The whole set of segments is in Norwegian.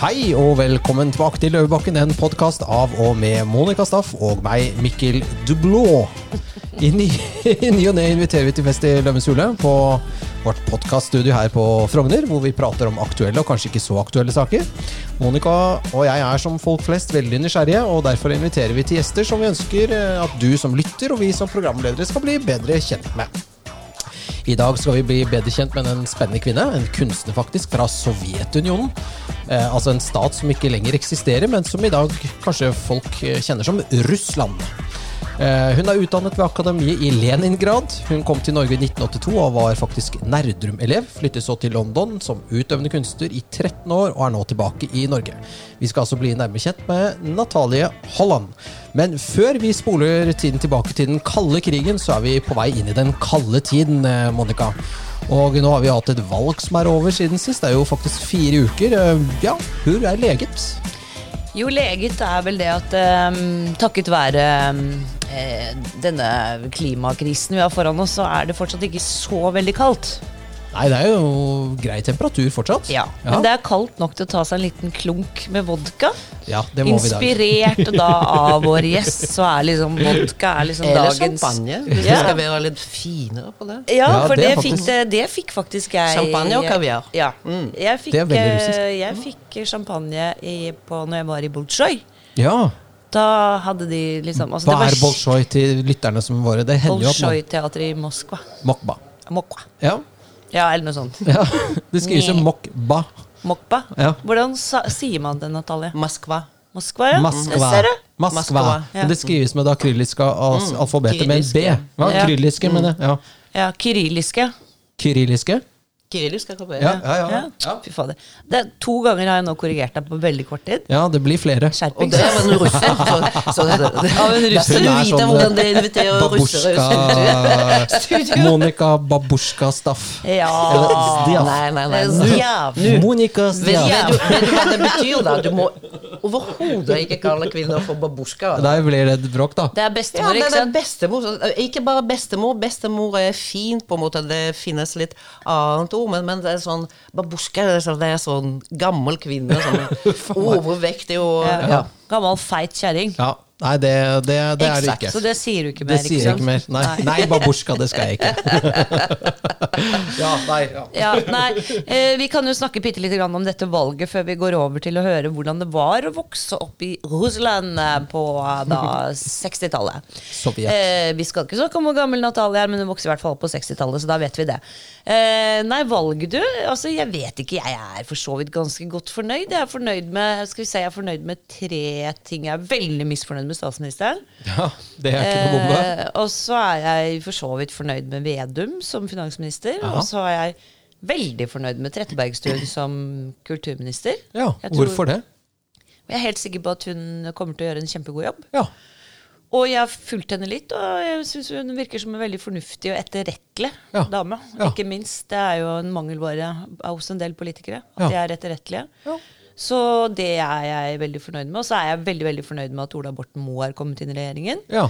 Hei og velkommen tilbake til Løvebakken, en podkast av og med Monica Staff og meg, Mikkel Dublå. I ny, i ny og ne inviterer vi til fest i Løvens hule på vårt podkaststudio her på Frogner, hvor vi prater om aktuelle og kanskje ikke så aktuelle saker. Monica og jeg er som folk flest veldig nysgjerrige, og derfor inviterer vi til gjester som vi ønsker eh, at du som lytter og vi som programledere skal bli bedre kjent med. I dag skal vi bli bedre kjent med en spennende kvinne, en kunstner faktisk, fra Sovjetunionen. Eh, altså en stat som ikke lenger eksisterer, men som i dag kanskje folk eh, kjenner som Russland. Eh, hun er utdannet ved akademiet i Leningrad. Hun kom til Norge i 1982 og var faktisk Nerdrum-elev. Flyttet så til London som utøvende kunstner i 13 år og er nå tilbake i Norge. Vi skal altså bli nærmere kjent med Natalie Holland. Men før vi spoler tiden tilbake til den kalde krigen, så er vi på vei inn i den kalde tiden, eh, Monica. Og nå har vi hatt et valg som er over siden sist. Det er jo faktisk fire uker. Eh, Ja, hvor er leget? Jo, leget er vel det at um, takket være um, denne klimakrisen vi har foran oss, så er det fortsatt ikke så veldig kaldt. Nei, det er jo grei temperatur fortsatt. Ja, Men det er kaldt nok til å ta seg en liten klunk med vodka. Ja, det må vi da. Inspirert da av vår gjest, så er liksom vodka er liksom Eller dagens champagne, hvis Ja. vi skal være litt finere på det. Ja, Ja, for det det, fikk, det, det fikk faktisk jeg Champagne og kaviar. Ja. Jeg fikk, Det er veldig russisk. eh, jeg fikk champagne i, på, når jeg var i Bolsjoj. Ja. Da hadde de liksom altså, Hva det er Bolsjoj til lytterne som våre? Det hender jo at Bolsjoj-teatret i Moskva. Mokba. Mokba. Ja. Ja, eller noe sånt. ja. Det skrives jo Mokba. Mokba. Ja. Hvordan sa, sier man det, Natalie? Moskva. Moskva, ja. Moskva. Ser du? Moskva. Moskva. Ja. Men det skrives med det akryliske al- alfabetet med en B. kyrilliske. Ja, Ja. kyrilliske, men. Ja. Ja, kyrilliske. Kyrilliske? Kyrillisk skal komme. Ja, ja, ja. Ja, fy fader. Det, er- to ganger har jeg nå korrigert deg på veldig kort tid. Ja, det blir flere. Og det var en russer. Så, så det, det, Av en russer. Du Hun er sånn, hvordan det inviterer russere Babushka Studio. Monica Babushka-Staff. Ja. Stiaf. Nei, nei, nei. Det er Stiaf. Monica Vet, Stiaf. vet, du, vet du hva det betyr, da? Du må overhodet ikke kalle kvinner for babushka. Der blir det et bråk, da. Det er Ja, bestemor, det er bestemor. Ikke bare bestemor. Bestemor er fint, på en måte. Det finnes litt annet ord, men, men det er sånn Babushka det er sånn, det er sånn gammel kvinne. Sånn overvektig og Ja. ja. Gammel, feit kjæring. Ja. Nei, det, det, det er det ikke. Så det sier du ikke mer? Det sier jeg ikke mer. Nei, nei babushka, det skal jeg ikke. ja, nei, ja. Ja, nei, eh, Vi kan jo snakke bitte litt grann om dette valget før vi går over til å høre hvordan det var å vokse opp i Russland eh, på eh, 60-tallet. Sovjet. Eh, vi skal ikke snakke om hvor gammel Natalie er, men hun vokste i hvert fall opp på 60-tallet, så da vet vi det. Eh, nei, valget, du. Altså, jeg vet ikke. Jeg er for så vidt ganske godt fornøyd. Jeg er fornøyd med skal vi si, jeg er fornøyd med tre ting. Jeg er veldig misfornøyd med statsministeren. ja, det er ikke noe bombe. Eh, og så er jeg for så vidt fornøyd med Vedum som finansminister. Ja. Og så er jeg veldig fornøyd med Trettebergstuen som kulturminister. Ja, tror- hvorfor det? Jeg er helt sikker på at hun kommer til å gjøre en kjempegod jobb. Ja. Og jeg har fulgt henne litt, og jeg syns hun virker som en veldig fornuftig og etterrettelig Ja. dame. Ja. Ikke minst. Det er jo en mangelvare hos en del politikere. At de er etterrettelige. Så det er jeg veldig fornøyd med. Og så er jeg veldig veldig fornøyd med at Ola Borten Moe er kommet inn i regjeringen. ja.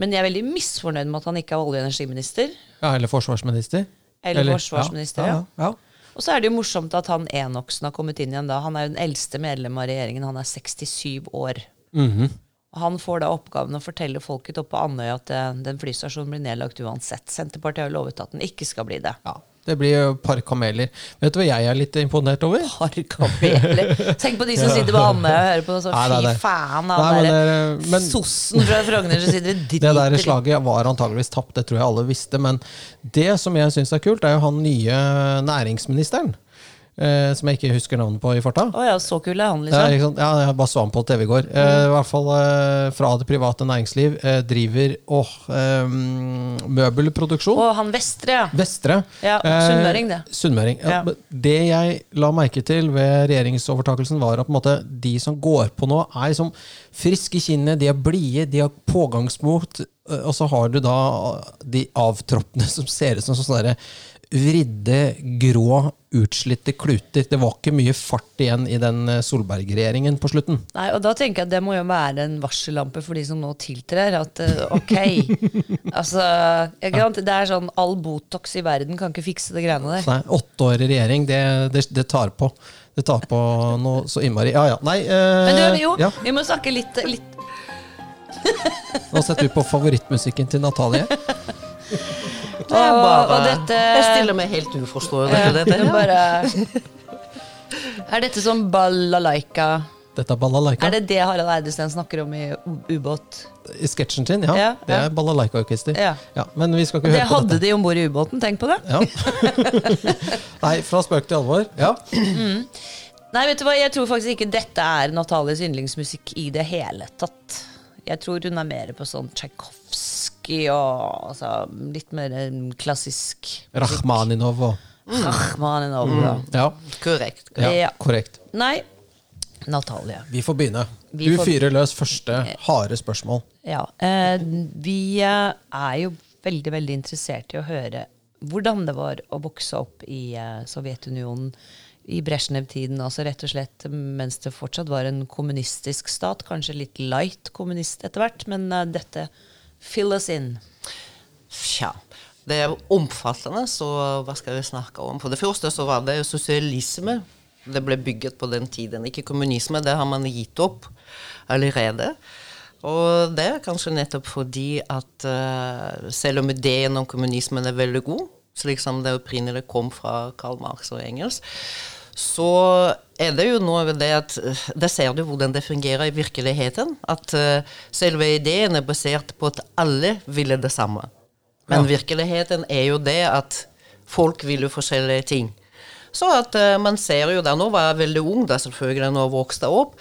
Men jeg er veldig misfornøyd med at han ikke er olje- og energiminister. Ja, eller forsvarsminister. Eller forsvarsminister, ja. ja. Og så er det jo morsomt at han Enoksen har kommet inn igjen da. Han er jo den eldste medlem av regjeringen. Han er 67 år. Mm -hmm. han får da oppgaven å fortelle folket oppe på Andøya at eh, den flystasjonen blir nedlagt uansett. Senterpartiet har lovet at den ikke skal bli det. ja. Det blir jo et par kameler. Vet du hva jeg er litt imponert over? Par kameler. Tenk på de som sitter på Andøya og hører på sånn. Nei, nei, Fy faen, han men derre men- sossen fra Frogner som sitter og Det der slaget var antageligvis tapt, det tror jeg alle visste. Men det som jeg syns er kult, er jo han nye næringsministeren. Eh, som jeg ikke husker navnet på i farta. Oh ja, så kul er han, Ja, liksom. sant? ja, jeg bare så han på TV i går. Eh, I hvert fall eh, fra det private næringsliv. Driver åh, eh, møbelproduksjon. Og han Vestre, ja. Vestre. Ja, sunnmøring, det. Sunnmøring. Ja. Det jeg la merke til ved regjeringsovertakelsen, var at måte, de som går på nå, er liksom friske i kinnet, de er blide, de har pågangsmot. Og så har du da de avtroppene som ser ut som sånne derre vridde, grå, utslitte kluter. Det var ikke mye fart igjen i den eh, Solberg-regjeringen på slutten. Nei, og da tenker jeg at det må jo være en varsellampe for de som nå tiltrer. At eh, ok Altså? Det er sånn all Botox i verden kan ikke fikse det greiene der. Nei, åtte år i regjering, det, det, det tar på. Det tar på noe så innmari Ja ja, nei eh, Men du, jo, ja, vi må snakke litt, litt Nå setter vi på favorittmusikken til Natalie. Det er bare, og dette- Jeg stiller meg helt uforstående til dette. Men Ja. bare Er dette som balalaika? Dette er balalaika. Er det det Harald Eidesen snakker om i ubåt? I sketsjen sin, ja. Ja, Det er balalaika-orkester. Ja. men vi skal ikke Det høre på dette. Det hadde de om bord i ubåten, tenk på det. Ja. Nei, fra spøk til alvor. Ja. Nei, vet du hva, jeg tror faktisk ikke dette er Natalies yndlingsmusikk i det hele tatt. Jeg tror hun er mer på sånn Tsjajkovskij og altså, litt mer eh, klassisk. Rachmaninov og Rachmaninov. ja. Ja, Korrekt. korrekt. Ja. korrekt. Nei, Natalie. Vi får begynne. Vi Du får- fyrer løs første harde spørsmål. Ja, eh, vi eh, er jo veldig, veldig interessert i å høre hvordan det var å vokse opp i eh, Sovjetunionen i Brezjnev-tiden, altså rett og slett mens det fortsatt var en kommunistisk stat, kanskje litt light kommunist etter hvert, men uh, dette fill us in. Tja. Det er omfattende, så hva skal vi snakke om? For det første så var det sosialisme. Det ble bygget på den tiden. Ikke kommunisme, det har man gitt opp allerede. Og det er kanskje nettopp fordi at uh, selv om ideen om kommunismen er veldig god, slik som det opprinnelig kom fra Karl Marx og Engels, så er det jo noe det at eh, Der ser du hvordan det fungerer i virkeligheten. At eh, selve ideen er basert på at alle ville det samme. Men Ja. virkeligheten er jo det at folk vil jo forskjellige ting. Så at eh, man ser jo da Nå var jeg veldig ung, da selvfølgelig, når jeg vokste opp.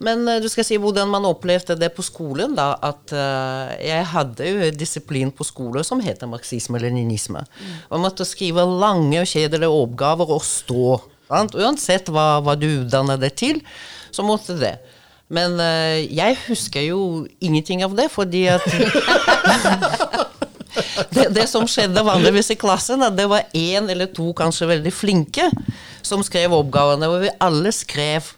Men du skal si hvordan man opplevde det på skolen, da. At uh, jeg hadde jo en disiplin på skole som heter marxisme-leninisme. Man måtte skrive lange og kjedelige oppgaver og stå. Sant? Uansett hva, hva du utdannet deg til, så måtte det. Men eh, jeg husker jo ingenting av det, fordi at det, det som skjedde vanligvis i klassen, at det var én eller to kanskje veldig flinke som skrev oppgavene, og vi alle skrev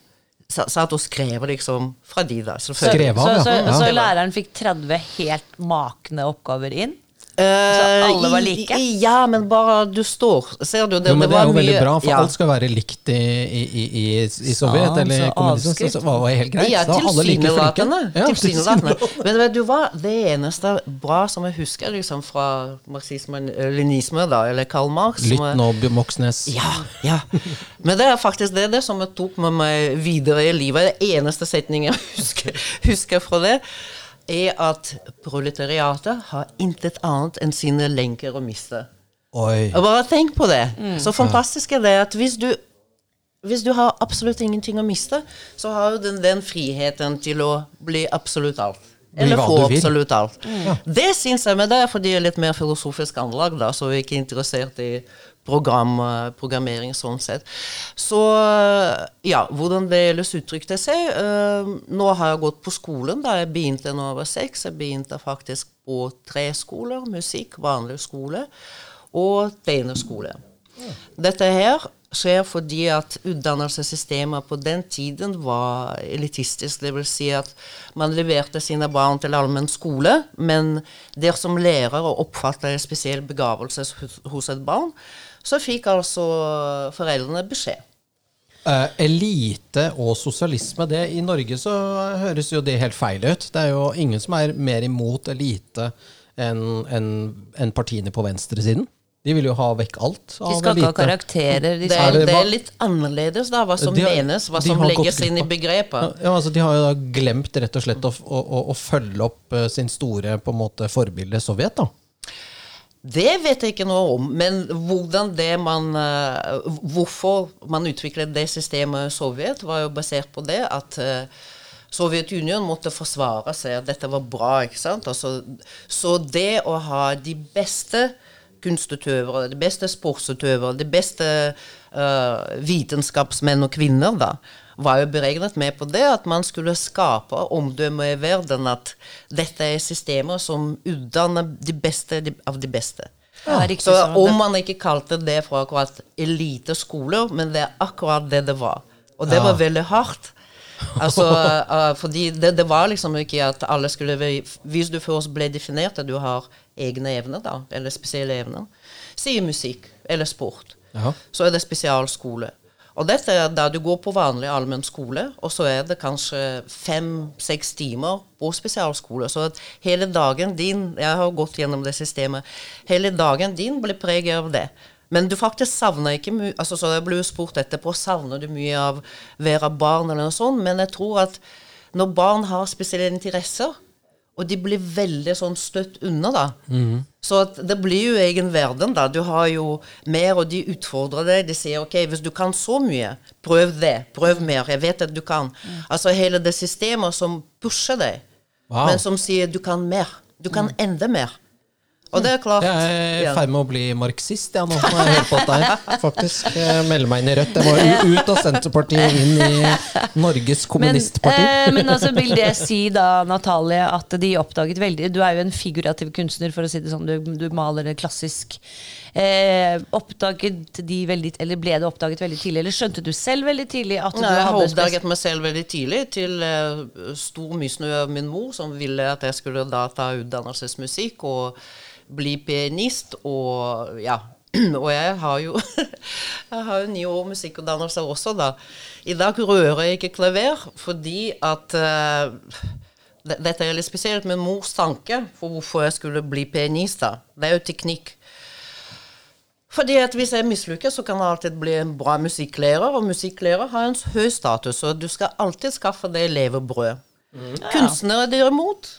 sa- Satt og skrev liksom fra de, da. Så. Skrev av, så, så, så læreren fikk 30 helt makne oppgaver inn? Eh, alle var like? i- Ja, men bare du står. Ser du? Det, Jo, men det var er jo veldig bra, for ja. alt skal være likt i, i, i, i, i Sovjet Sant, eller kommunismen. Så, så var det helt greit. Ja, Da var alle like flinke. tilsynelatende. Ja, tilsynelatende. Men vet du hva, det eneste bra som jeg husker liksom fra marxisme-leninisme, da, eller Karl Marx Lytt nå, Moxnes. Ja, ja. Men det er faktisk det, det som jeg tok med meg videre i livet. Det eneste setningen jeg husker, husker fra det, er at proletariatet har intet annet enn sine lenker å miste. Oi. Og bare tenk på det. Så fantastisk er det at hvis du hvis du har absolutt ingenting å miste, så har du den, den friheten til å bli absolutt alt. Eller få absolutt alt. Mm. Ja. Det syns jeg, men det er fordi jeg er litt mer filosofisk anlagt, da, så jeg er ikke interessert i program, eh, programmering sånn sett. Så eh, ja, hvordan det ellers uttrykte seg uh, Nå har jeg gått på skolen. Da jeg begynte da jeg var seks. Jeg begynte faktisk på tre skoler. Musikk, vanlig skole og tegnerskole. Dette her skjer fordi at utdannelsessystemet på den tiden var elitistisk. Det vil si at man leverte sine barn til allmenn skole, men der som oppfatter en spesiell begavelse hos et barn, så fikk altså foreldrene beskjed. Uh, elite og sosialisme, det, i Norge så høres jo det helt feil ut. Det er jo ingen som er mer imot elite enn en, en partiene på venstresiden. De vil jo ha vekk alt De skal ikke ha karakterer. De Det, Er det er litt annerledes, da, hva som har- menes, hva som legges inn i begrepet. Ja, altså De har jo da glemt rett og slett å, å, å, å følge opp eh, sin store på en måte forbilde Sovjet. da. Det vet jeg ikke noe om, men man eh, Hvorfor man utviklet det systemet Sovjet, var jo basert på det at uh, Sovjetunionen måtte forsvare seg, at dette var bra. ikke sant? Altså, så det å ha de beste kunstutøvere, de beste sportsutøvere, de beste eh, vitenskapsmenn og -kvinner, da, var jo beregnet med på det at man skulle skape omdømme i verden at dette er systemer som utdanner de beste av de beste. Ja, Så sånn. om man ikke kalte det for akkurat eliteskoler, men det er akkurat det det var. Og det Ja. var veldig hardt. Altså, uh, fordi det, det var liksom ikke at alle skulle Hvis du først ble definert at du har egne evner, da, eller spesielle evner, si musikk eller sport, Ja. så er det spesialskole. Og dette er da du går på vanlig allmenn skole, og så er det kanskje fem-seks timer på spesialskole. Så at hele dagen din Jeg har gått gjennom det systemet. Hele dagen din blir preget av det. Men du faktisk savner ikke mye altså, så Jeg ble spurt etterpå savner du mye av å være barn, eller noe sånt. Men jeg tror at når barn har spesielle interesser, og de blir veldig sånn støtt unna, da. Så at det blir jo egen verden, da. Du har jo mer, og de utfordrer deg. De sier OK, hvis du kan så mye, prøv det. Prøv mer. Jeg vet at du kan. Altså hele det systemet som pusher deg, Wow. men som sier du kan mer. Du kan enda mer. Og det er klart Jeg er i ferd med å bli marxist, jeg nå, når jeg hører på deg. Faktisk. Jeg melder meg inn i Rødt. Jeg må ut av Senterpartiet, inn i Norges Men, kommunistparti. eh, men altså, vil det si da, Natalie, at de oppdaget veldig Du er jo en figurativ kunstner, for å si det sånn. Du, du maler det klassisk. Eh, oppdaget de veldig Eller ble det oppdaget veldig tidlig? Eller skjønte du selv veldig tidlig at du Nei, jeg har hadde oppdaget meg selv veldig tidlig, til uh, stor misnøye av min mor, som ville at jeg skulle da ta utdannelsesmusikk og bli pianist. Og ja, og jeg har jo jeg har jo ni år musikkutdannelse også, da. I dag rører jeg ikke klaver fordi at uh, Dette er litt spesielt, men mors tanke for hvorfor jeg skulle bli pianist, da, det er jo teknikk. Fordi at hvis jeg mislykkes, så kan jeg alltid bli en bra musikklærer, og musikklærer har en høy status, og du skal alltid skaffe deg levebrød. Kunstnere derimot,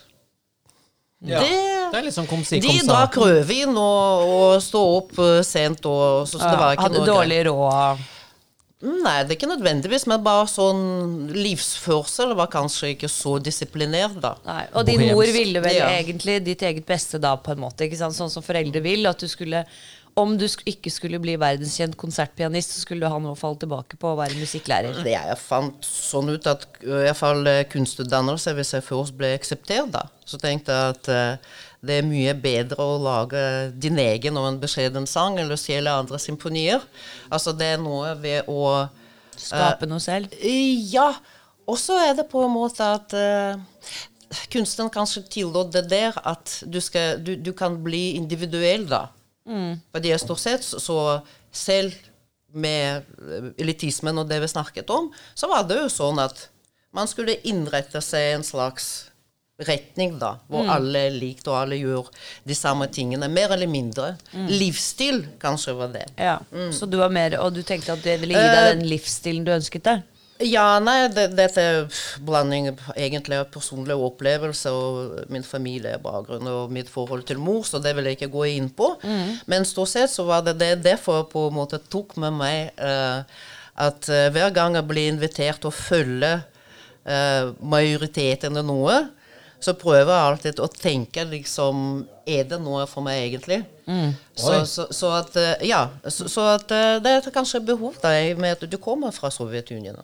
Ja. det, Det er sånn kom si, de kom sa. drakk rødvin og, og stå opp eh, sent, og så, så det var ikke hadde noe dårlig råd. Nei, det er ikke nødvendigvis, men bare sånn livsførsel var kanskje ikke så disiplinert, da. Nei, og din mor ville vel Ja. egentlig ditt eget beste da, på en måte. ikke sant? Sånn som foreldre vil. At du skulle Om du ikke skulle bli verdenskjent konsertpianist, så skulle du ha noe å falle tilbake på å være musikklærer. Jeg fant sånn ut at ø, i hvert fall eh, kunstutdannelse, hvis jeg først ble akseptert, da, så tenkte jeg at uh, det er mye bedre å lage din egen og en beskjeden sang eller stjele andre symfonier. Altså det er noe ved å Skape noe selv. Ja. Og så er det på en måte at uh, kunsten kanskje tillot det der at du, skal, du, du kan bli individuell, da. Fordi jeg stort sett så- så selv med eh, elitismen og det vi snakket om, så var det jo sånn at man skulle innrette seg en slags retning, da, hvor alle er likt, og alle gjør de samme tingene, mer eller mindre. Livsstil kanskje var det. Ja. Så du var mer Og du tenkte at det ville gi deg den livsstilen du ønsket deg? Ja, nei, det, dette er blanding egentlig av personlige opplevelser og min familiebakgrunn og mitt forhold til mor, så det vil jeg ikke gå inn på. Men stort sett så var det det derfor jeg på en måte tok med meg uh, at uh, hver gang jeg blir invitert til å følge uh, majoriteten av noe, så prøver jeg alltid å tenke liksom Er det noe for meg, egentlig? Så, så, så at Ja. Så, så at det er kanskje behov i med at du kommer fra Sovjetunionen.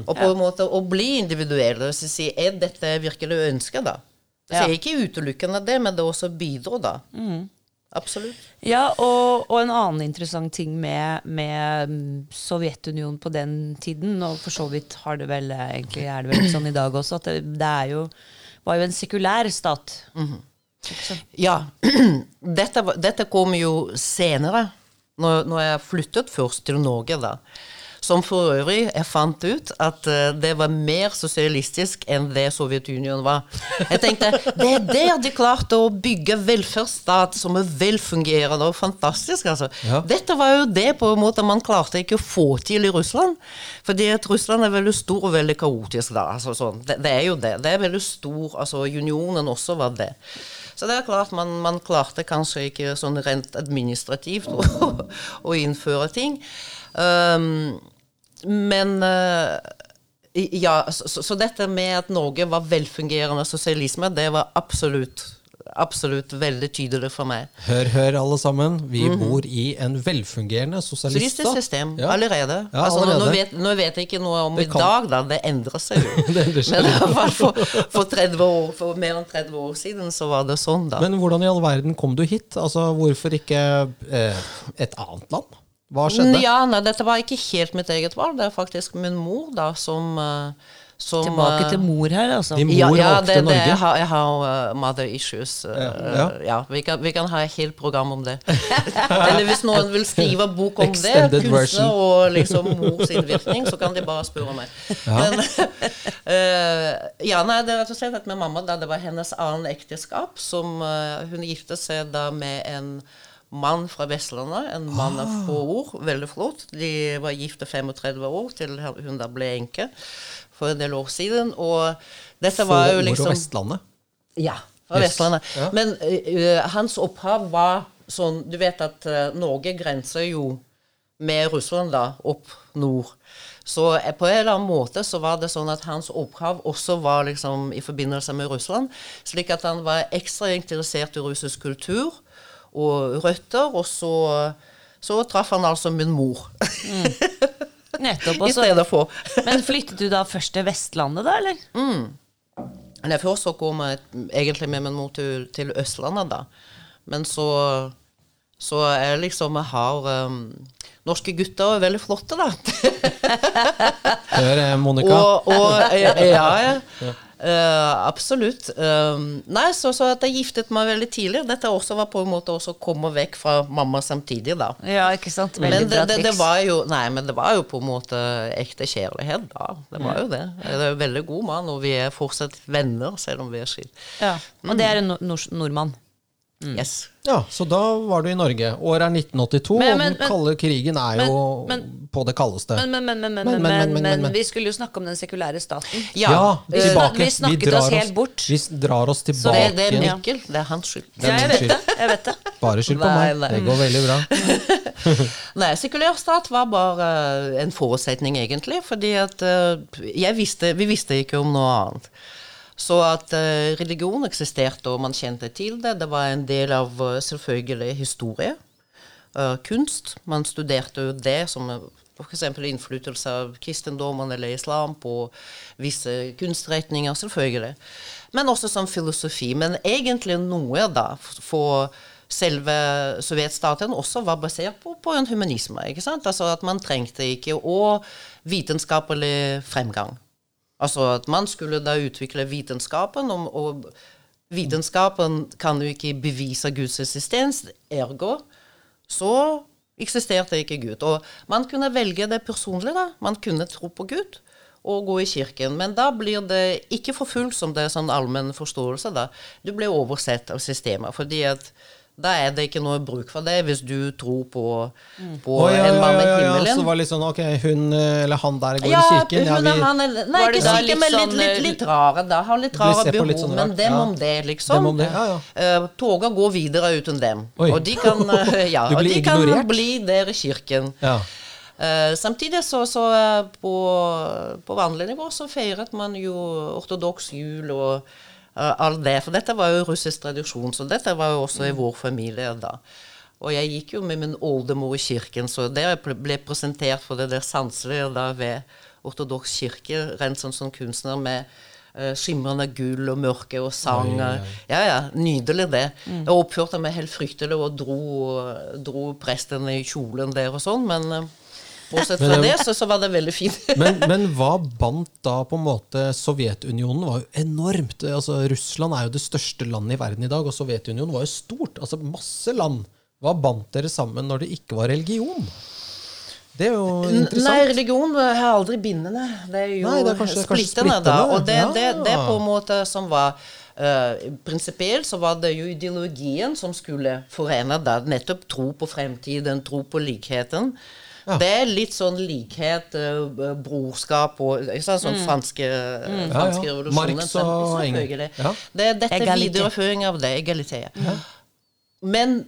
Og på en måte å bli individuell. og så si, Er dette jeg virkelig ønsker, da? Så jeg er ikke utelukkende det, men det også bidrar, da. Absolutt. Ja, og, og en annen interessant ting med, med mm, Sovjetunionen på den tiden, og for så vidt har det vel egentlig er det vel sånn i dag også, at det, det er jo, var jo en sekulær stat. Mm? Ja. dette, dette kom jo senere, når, når jeg flyttet først til Norge, da. Som for øvrig jeg fant ut at eh, det var mer sosialistisk enn det Sovjetunionen var. Jeg tenkte det er der de klarte å bygge velferdsstat som er velfungerende og fantastisk. altså. Ja. Dette var jo det på en måte man klarte ikke å få til i Russland. Fordi at Russland er veldig stor og veldig kaotisk. da, altså sånn. det, det er jo det. Det er veldig stor. altså Unionen også var det. Så det er klart man, man klarte kanskje ikke sånn rent administrativt å, å innføre ting. Um, men eh, ja, så, så- dette med at Norge var velfungerende sosialisme, det var absolutt absolutt veldig tydelig for meg. Hør, hør, alle sammen. Vi bor i en velfungerende Sosialistisk sosialiststat. system Ja. allerede. Ja, altså, nå- Nå, allerede. vet, nå vet jeg ikke noe om i dag, da. Det endrer seg jo. Det endrer seg. Men for, for, 30 år, for mer enn 30 år siden så var det sånn, da. Men hvordan i all verden kom du hit? Altså, Hvorfor ikke eh, et annet land? Hva skjedde? Ja, nei, dette var ikke helt mitt eget valg. Det er faktisk min mor, da, som, eh, som Tilbake eh, til mor her, altså. Din ja, mor ja, valgte det, det, Norge. jeg har, jeg har uh, mother issues. Ja, ja. ja. vi, kan, vi kan ha et helt program om det. Eller hvis noen vil skrive bok om det, Extended det, kunstner og liksom mors innvirkning, så kan de bare spørre meg. Men, uh, ja, nei, det er rett og slett at med mamma, da det var hennes annen ekteskap, som uh, hun gifte seg da med en mann fra Vestlandet, en mann av få ord, veldig flott. De var gifte 35 år til hun da ble enke for en del år siden. Og dette Få var ord jo og liksom Vestlandet. Ja, fra Yes. Vestlandet. Ja. Men uh, hans opphav var sånn Du vet at uh, Norge grenser jo med Russland da, opp nord. Så på en eller annen måte så var det sånn at hans opphav også var liksom i forbindelse med Russland. Slik at han var ekstra interessert i russisk kultur og røtter, og så, så traff han altså min mor. Nettopp. I stedet for. Men flyttet du da først til Vestlandet, da, eller? Nei, først så kom jeg egentlig med min mor til, til Østlandet, da. Men så Så jeg liksom Jeg har um, Norske gutter er veldig flotte, da. Hør, eh, Monica. og, og ja, ja. Eh, absolutt. Uh, nei, så, så at jeg giftet meg veldig tidlig. Dette også var på en måte også å komme vekk fra mamma samtidig, da. Ja, ikke sant? Veldig Men det, det, det var jo Nei, men det var jo på en måte ekte kjærlighet, da. Det var jo det. Det er en veldig god mann, og vi er fortsatt venner, selv om vi er skilt. Ja. Og det er en nord nordmann. Yes. Ja, Så da var du i Norge. Året er 1982, Men- og den kalde krigen er jo men- på det kaldeste. Men, men, men, men, men, Men, men, men, men, men, men, men. vi skulle jo snakke om den sekulære staten. Ja. vi tilbake. vi snakket vi oss helt bort. Vi drar oss tilbake. tilbake. det er igjen. Mikkel. Det er hans skyld. Det er Ja, jeg vet det. Jeg vet det. Bare skyld på Nei, meg. nei. Det går veldig bra. Nei, sekulær stat var bare eh, en forutsetning, egentlig. Fordi at eh, visste, vi visste ikke om noe annet. Så at eh, religion eksisterte, og man kjente til det, det var en del av eh, selvfølgelig historie. eh, kunst. Man studerte jo det som f.eks. innflytelse av kristendommen eller islam på visse kunstretninger, selvfølgelig. Men også som filosofi. Men egentlig noe da for selve sovjetstaten også var basert på, på en humanisme. ikke sant? Altså At man trengte ikke å vitenskapelig fremgang. Altså at man skulle da utvikle vitenskapen, og, og vitenskapen kan jo ikke bevise Guds eksistens, ergo så eksisterte ikke Gud. Og man kunne velge det personlig, da. Man kunne tro på Gud og gå i kirken. Men da blir det ikke forfulgt som det er sånn allmenn forståelse, da. Du blir oversett av systemet. fordi at da er det ikke noe bruk for det hvis du tror på, på oh, ja, en ja, mann i ja, ja, himmelen. Så var det litt sånn ok, hun eh, eller han der går Ja, i kirken. Ja, hun er vi, han er, Nei, ikke kirken, men litt, sånn, litt, eh, litt rare, da. Har litt rare behov, litt sånn men dem ja. om det, liksom. Dem om det, ja, ja. Uh, toget går videre uten dem. Oi. Og de kan, uh, ja, Du og de kan bli der i kirken. ja. Uh, samtidig så, så eh, på, på vanlig nivå så feiret man jo ortodoks jul og uh, alt det. For dette var jo russisk tradisjon, så dette var jo også i vår familie da. Og jeg gikk jo med min oldemor i kirken, så jeg ble presentert for det der sanselige da ved ortodoks kirke, rent sånn som kunstner med eh, skimrende gull og mørke og sang. Oi, oi. Ja, ja, nydelig det. Jeg oppførte meg helt fryktelig og dro, dro presten i kjolen der og sånn, men eh, bortsett fra det, så, så var det veldig fint. Men, men hva bandt da på en måte Sovjetunionen var jo enormt. Altså, Russland er jo det største landet i verden i dag, og Sovjetunionen var jo stort. Altså masse land. Hva bandt dere sammen når det ikke var religion? Det er jo interessant. Nei, religion er aldri bindende. Det er jo Nei, det er kanskje- kanskje splittende, da. Og det, det, det Ja. på en måte som var uh, Prinsipielt så var det jo ideologien som skulle forene da. Nettopp tro på fremtiden, tro på likheten. Ja. Det er litt sånn likhet, uh, brorskap og ikke sant, sånn franske, mm. franske ja. revolusjonen. Marx og selvfølgelig. Engel. Ja. Det, dette er videreføring av det. Egalité. Men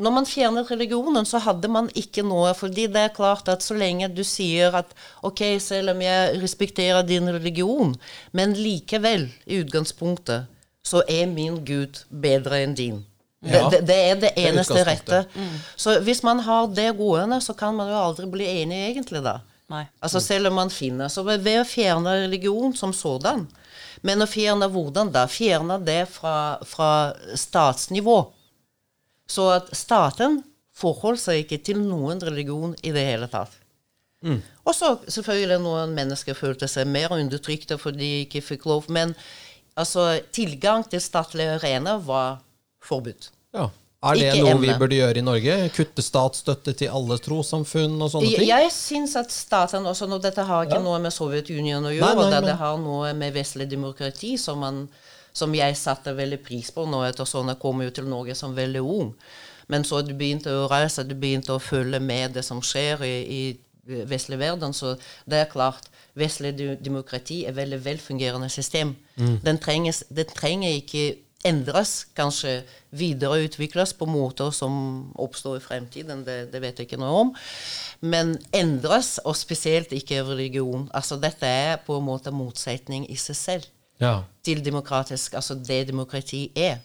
når man fjernet religionen, så hadde man ikke noe. fordi det er klart at så lenge du sier at ok, selv om jeg respekterer din religion, men likevel, i utgangspunktet, så er min Gud bedre enn din. Ja. Det, det, det er det er eneste Mm. Så hvis man har det gående, så kan man jo aldri bli enig, egentlig, da. Nei. Altså Selv om man finner Så ved å fjerne religion som sådan Men å fjerne hvordan da? Fjerne det fra, fra statsnivå. Så at staten forholder seg ikke til noen religion i det hele tatt. Og så selvfølgelig noen mennesker følte seg mer undertrykte fordi de ikke fikk lov. Men altså, tilgang til statlige arenaer var forbudt. Ja. Er det Ikke noe vi burde gjøre i Norge? Kutte statsstøtte til alle trossamfunn og sånne ting? Jeg syns at staten også, nå Dette har ikke noe med Sovjetunionen å gjøre, Nei, nei, det, det har noe med vestlig demokrati som, man, som jeg satte veldig pris på nå etter sånn jeg kom jo til Norge som veldig ung. Men så du begynte å reise, du begynte å følge med det som skjer i, i vestlig verden, så det er klart Vestlig demokrati er veldig velfungerende system. Den, trenges, den trenger ikke endres, kanskje videreutvikles på måter som oppstår i fremtiden, det, det vet jeg ikke noe om. Men endres, og spesielt ikke religion. Altså Dette er på en måte motsetning i seg selv Ja. til demokratisk, altså det demokrati er.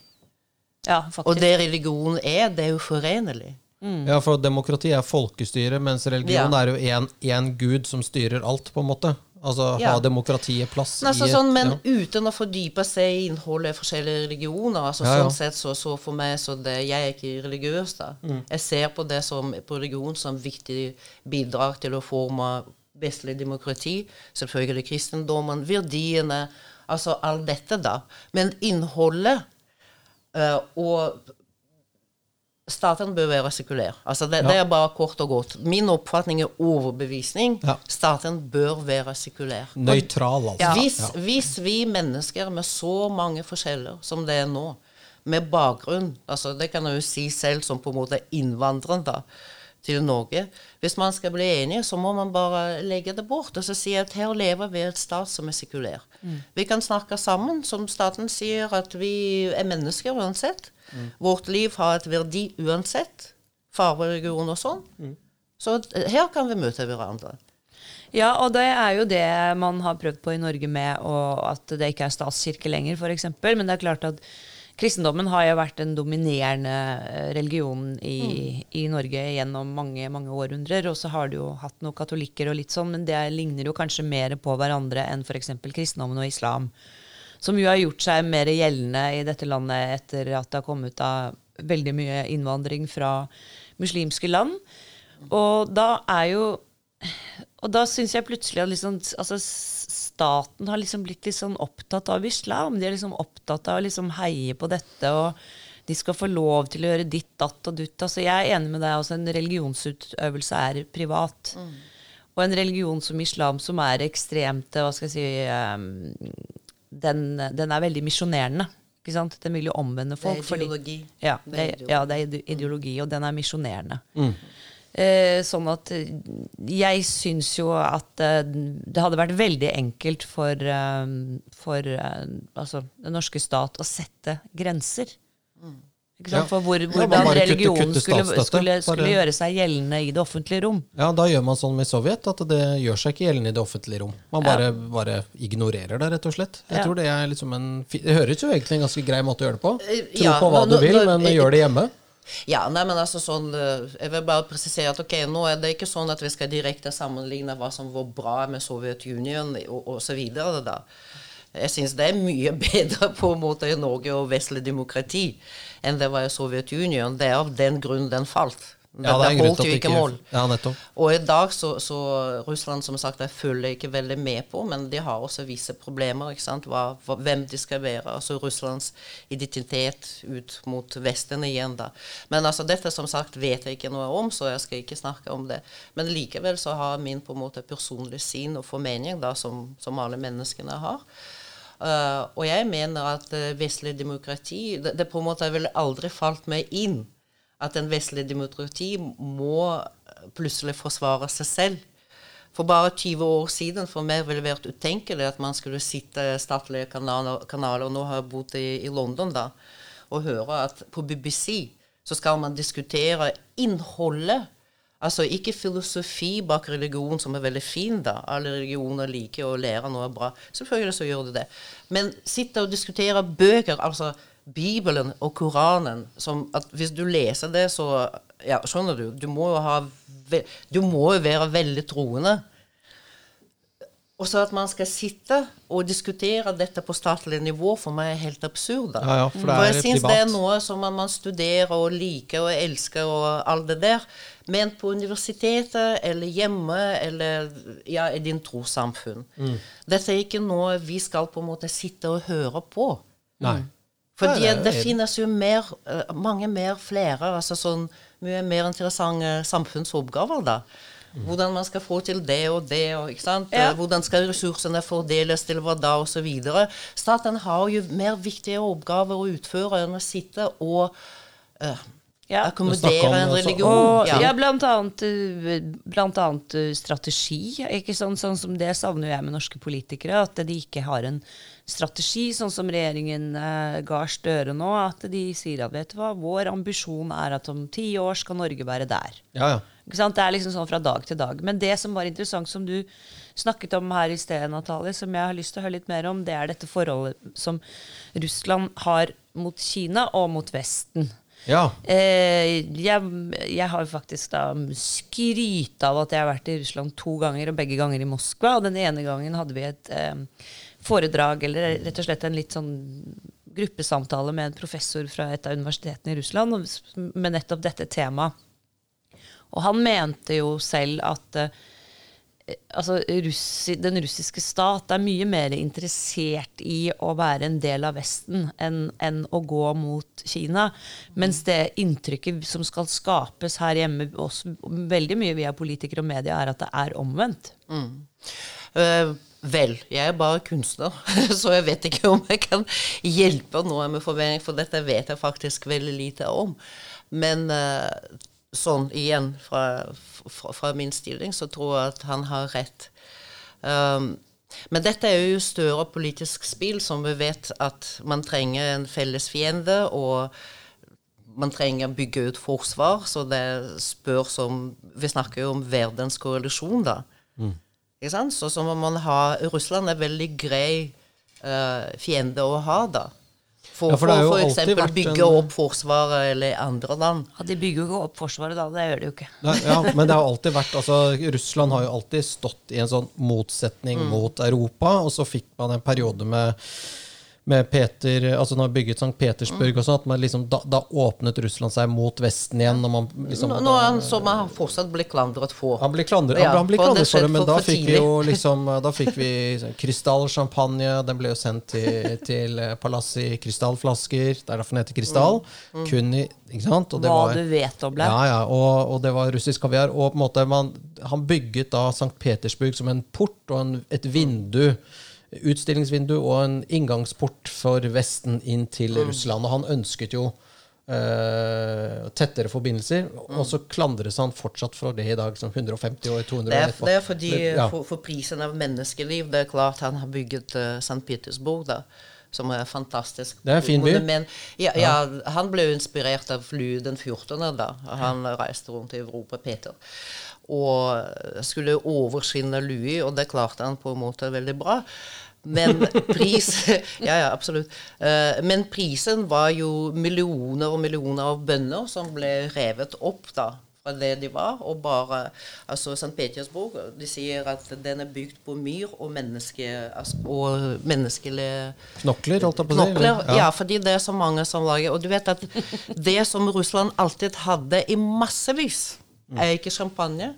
Ja. Og det religion er, det er jo forenlig. ja, for demokrati er folkestyre, mens religion Ja. er jo én gud som styrer alt, på en måte. Altså Ja. ha demokratiet plass Nei, altså, i sånn, men ja. uten å fordype seg i innholdet i forskjellige religioner. altså Ja, sånn sett, så, så for meg, så det, Jeg er ikke religiøs. da. Mm. Jeg ser på det som på religion som viktig bidrag til å forme vestlig demokrati. Selvfølgelig kristendommen, verdiene, altså alt dette, da. Men innholdet uh, og Staten bør være sekulær. Altså det, det er bare kort og godt. Min oppfatning er overbevisning. Ja. Staten bør være sekulær. Nøytral, altså. Ja. Hvis, hvis vi mennesker med så mange forskjeller som det er nå, med bakgrunn altså Det kan jeg jo si selv som på en måte innvandrer da, til Norge. Hvis man skal bli enige, så må man bare legge det bort og så si at her lever vi et stat som er sekulær. Vi kan snakke sammen, som staten sier, at vi er mennesker uansett. Vårt liv har et verdi uansett. Farge, religion og sånn. Så eh, her kan vi møte hverandre. Ja, og det er jo det man har prøvd på i Norge med og at det ikke er statskirke lenger, f.eks. Men det er klart at kristendommen har jo vært den dominerende eh, religionen i, i Norge gjennom mange mange århundrer. Og så har du jo hatt noen katolikker og litt sånn, men det ligner jo kanskje mer på hverandre enn f.eks. kristendommen og islam. Som jo har gjort seg mer gjeldende i dette landet etter at det har kommet av veldig mye innvandring fra muslimske land. Og da er jo og da syns jeg plutselig at liksom, altså, staten har liksom blitt litt sånn opptatt av islam. De er liksom opptatt av å liksom heie på dette, og de skal få lov til å gjøre ditt, datt og dutt. Altså, jeg er enig med deg. Altså, en religionsutøvelse er privat. Og en religion som islam, som er ekstremt hva skal jeg si, ehm, den, den er veldig misjonerende. Ikke sant? Den vil jo omvende folk. fordi- ideologi. ja, Det det, er ja, det er ideologi, og den er misjonerende. Eh, sånn at eh, jeg syns jo at eh, det hadde vært veldig enkelt for, eh, for eh, altså, den norske stat å sette grenser. Sant? Ja. For hvor, hvordan ja, kutte- religionen kutte skulle, skulle, skulle gjøre seg gjeldende i det offentlige rom. Ja, da gjør man sånn med Sovjet, at det gjør seg ikke gjeldende i det offentlige rom. Man bare, bare ignorerer det, rett og slett. Jeg Ja. tror Det er liksom en Det høres jo egentlig en ganske grei måte å gjøre det på. Eh, Tro ja, på hva nå- du vil, men gjør det hjemme. Ja, nei, men altså sånn eh, Jeg vil bare presisere at ok, nå er det ikke sånn at vi skal direkte sammenligne hva som var bra med Sovjetunionen og, da. Jeg syns det er mye bedre på en måte i Norge og vestlig demokrati enn det var i Sovjetunionen. Det er av den grunn den falt. Ja, det er det holdt jo ikke mål. Ja. Og i dag så, så Russland, som sagt, jeg følger ikke veldig med på, men de har også visse problemer. ikke sant? Hva, hva, hvem de skal være. Altså Russlands identitet ut mot Vesten igjen, da. Men altså dette som sagt vet jeg ikke noe om, så jeg skal ikke snakke om det. Men likevel så har min på en måte personlig syn og formening, da, som, som alle menneskene har. Uh, og jeg mener at uh, vestlig demokrati det, det på en måte ville aldri falt meg inn at en vestlig demokrati må eh, plutselig forsvare seg selv. For bare 20 år siden for meg ville det vært utenkelig at man skulle sitte i statlige kanaler, kanaler nå har jeg bodd i, i London da, og høre at på BBC så skal man diskutere innholdet Altså ikke filosofi bak religion som er veldig fin, da. Alle religioner liker å lære noe bra. Selvfølgelig så gjør det det. Men sitte og diskutere bøker, altså Bibelen og Koranen som at Hvis du leser det, så Ja, skjønner du? Du må jo ha Du må jo være veldig troende. Og så at man skal sitte og diskutere dette på statlig nivå, for meg er helt absurd. Ja, ja, for det jeg syns det er noe som man, man studerer og liker og elsker og alt det der. Men på universitetet eller hjemme eller ja, i din trossamfunn. Mm. Dette er ikke noe vi skal på en måte sitte og høre på. Nei. Fordi det finnes jo mer, eh, mange mer flere, altså sånn mye mer interessante samfunnsoppgaver, da. Hvordan man skal få til det og det, og? Ja. Eh, hvordan skal ressursene fordeles til hva da, videre. Staten har jo mer viktige oppgaver å utføre enn å sitte og eh, Ja. Akkommodere en religion. Og ja, ja. blant annet, eh, blant annet eh, strategi. Ikke sånn, sånn som Det savner jeg med norske politikere. At de ikke har en strategi, sånn som regjeringen eh, Gahr Støre nå. At de sier at vet du hva, vår ambisjon er at om ti år skal Norge være der. Ja, ja. Ikke sant? Det er liksom sånn fra dag til dag. Men det som var interessant, som du snakket om her i sted, Natalie, som jeg har lyst til å høre litt mer om, det er dette forholdet som Russland har mot Kina og mot Vesten. Ja. Eh, jeg, jeg har faktisk da skryt av at jeg har vært i Russland to ganger, og begge ganger i Moskva. Og den ene gangen hadde vi et eh, foredrag, eller rett og slett en litt sånn gruppesamtale med en professor fra et av universitetene i Russland med nettopp dette temaet. Og han mente jo selv at eh, altså, russi, den russiske stat er mye mer interessert i å være en del av Vesten enn, enn å gå mot Kina. Mens det inntrykket som skal skapes her hjemme, også, veldig mye via politikere og media, er at det er omvendt. Eh, vel, jeg er bare kunstner, så jeg vet ikke om jeg kan hjelpe noe med formening, for dette vet jeg faktisk veldig lite om. Men eh, sånn igjen, fra, fra, fra min stilling, så tror jeg at han har rett. Um, men dette er jo større politisk spill, som vi vet at man trenger en felles fiende, og man trenger å bygge ut forsvar, så det spørs om Vi snakker jo om verdens koalisjon, da. Ikke sant? Så, så må man ha Russland er veldig grei uh, fiende å ha, da. For, Ja, for det har jo for, eksempel bygge en- opp forsvaret eller andre land. Ja, de bygger jo ikke opp Forsvaret da, det gjør de jo ikke. Nei, ja, men det har jo alltid vært altså, Russland har jo alltid stått i en sånn motsetning mot Europa, og så fikk man en periode med, med Peter Altså når man bygget St. Petersburg og sånn, at man liksom, da, da åpnet Russland seg mot Vesten igjen. Og man liksom, Nå, nå er han som han fortsatt blir klandret for. han blir klandret, Ja, han blir klandret for det, men for- da fikk vi jo liksom Da fikk vi krystallsjampanje. Den ble jo sendt til, til eh, palasset i krystallflasker. Det er derfor den heter krystall. Kun i Ikke sant? Hva var- du vet om det. ja, ja, og, og det var russisk kaviar. Og på en måte man, han bygget da St. Petersburg som en port og en, et vindu. Utstillingsvindu og en inngangsport for Vesten inn til Russland. Og han ønsket jo Uh, tettere forbindelser. Og så klandres han fortsatt for det i dag, som 150 år, 200 Det er, det er fordi Ja. for, for prisen av menneskeliv Det er klart han har bygget uh, St. Petersburg, da, som er fantastisk. Det er en fin by. Men, ja, ja, han ble jo inspirert av fly den 14. da. Han reiste rundt i Europa, Peter. Og skulle overskinne Louis, og det klarte han på en måte veldig bra. Men pris Ja, ja, absolutt. Eh, men prisen var jo millioner og millioner av bønder som ble revet opp da, fra det de var. Og bare Altså, St. Petersburg De sier at den er bygd på myr og, menneske, altså, og menneskelige Knokler, holdt jeg på å si. Knokler, ja. fordi det er så mange som lager Og du vet at det som Russland alltid hadde i massevis, er ikke champagne,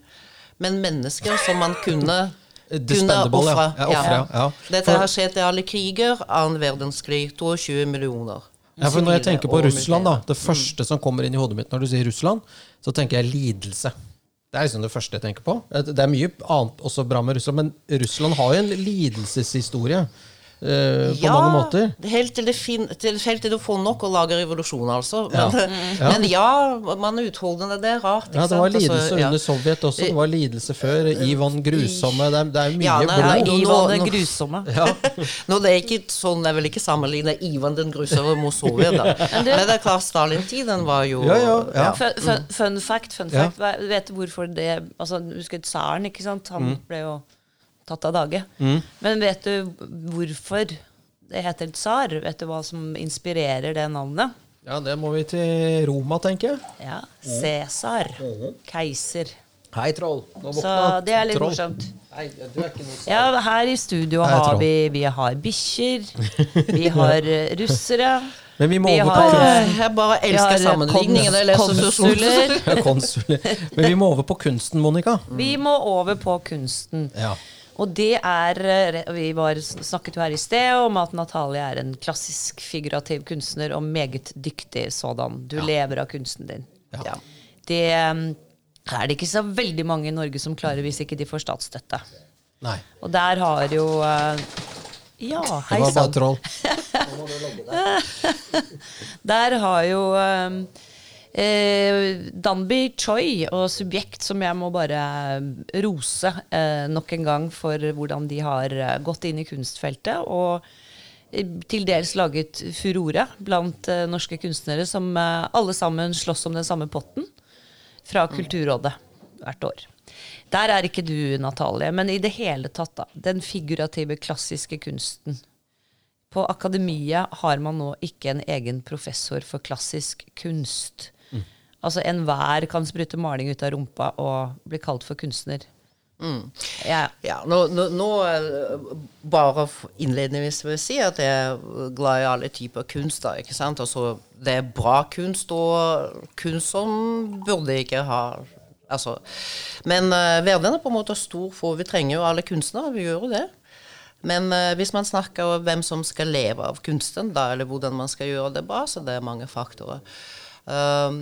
men mennesker som man kunne kunne ofre. ja. Ja, ja. Ja. Dette har skjedd i alle kriger. Annen verdenskrig. 22 millioner. Ja, for Når jeg tenker på Russland, da, det første som kommer inn i hodet mitt når du sier Russland, så tenker jeg lidelse. Det er liksom det første jeg tenker på. Det er mye annet også bra med Russland, men Russland har jo en lidelseshistorie. Eh, på mange måter. Helt til, det fin, til, helt til du får nok og lager revolusjon, altså. Ja. Men ja, men ja man er utholdende. Det er rart. Ja, det var sant? Altså, lidelse ja. under Sovjet også. Det var lidelse før. Ivan grusomme. Det er, det er mye Ja, nei, blod. nei, Ivan den grusomme. Ja. Nå, det er ikke sånn, Jeg vil ikke sammenligne Ivan den grusomme med Sovjet. da. Men det er klart, Stalin-tiden var jo Ja, ja, ja. Fun, fun, fun fact, fun Ja. fact. Hva- Vet du hvorfor det altså, Husker tsaren, ikke sant? Han Mm. ble jo tatt av dage. Men vet du hvorfor det heter tsar? Vet du hva som inspirerer det navnet? Ja, det må vi til Roma, tenker jeg. Ja, Cæsar. Keiser. Hei, troll. Nå Så det er litt troll. morsomt. Nei, du er ikke noe Ja, her i studio Hei, har vi Vi har bikkjer. Vi har eh, russere. Men vi må Vi over har, på kunsten. Jeg bare elsker eh, sammenligningen. Jeg leser konsuler. konsuler. Men vi må over på kunsten, Monica. Vi må over på kunsten. Ja. Og det er eh, Vi var, snakket jo her i sted om at Natalie er en klassisk figurativ kunstner og meget dyktig sådan. Du lever av kunsten din. Ja. Det eh, er det ikke så veldig mange i Norge som klarer hvis ikke de får statsstøtte. Nei. Og der har jo Ja, hei sann. Det var bare troll. Der har jo eh, Danby Choi og Subjekt, som jeg må bare eh, rose eh, nok en gang for hvordan de har eh, gått inn i kunstfeltet. og eh, til dels laget furore blant eh, norske kunstnere som alle sammen slåss om den samme potten fra Kulturrådet hvert år. Der er ikke du, Natalie, men i det hele tatt, da. Den figurative, klassiske kunsten. På akademiet har man nå ikke en egen professor for klassisk kunst. Altså enhver kan sprute maling ut av rumpa og bli kalt for kunstner. Ja. Ja, nå, nå, nå eh, bare innledningsvis vil jeg si at jeg er glad i alle typer kunst. da, ikke sant? Altså, det er bra kunst og kunst som burde ikke ha altså. Men uh, verden er på en måte stor, for vi trenger jo alle kunstnere. Vi gjør jo det. Men uh, hvis man snakker om hvem som skal leve av kunsten, da, eller hvordan man skal gjøre det bra, så det er mange faktorer. Um,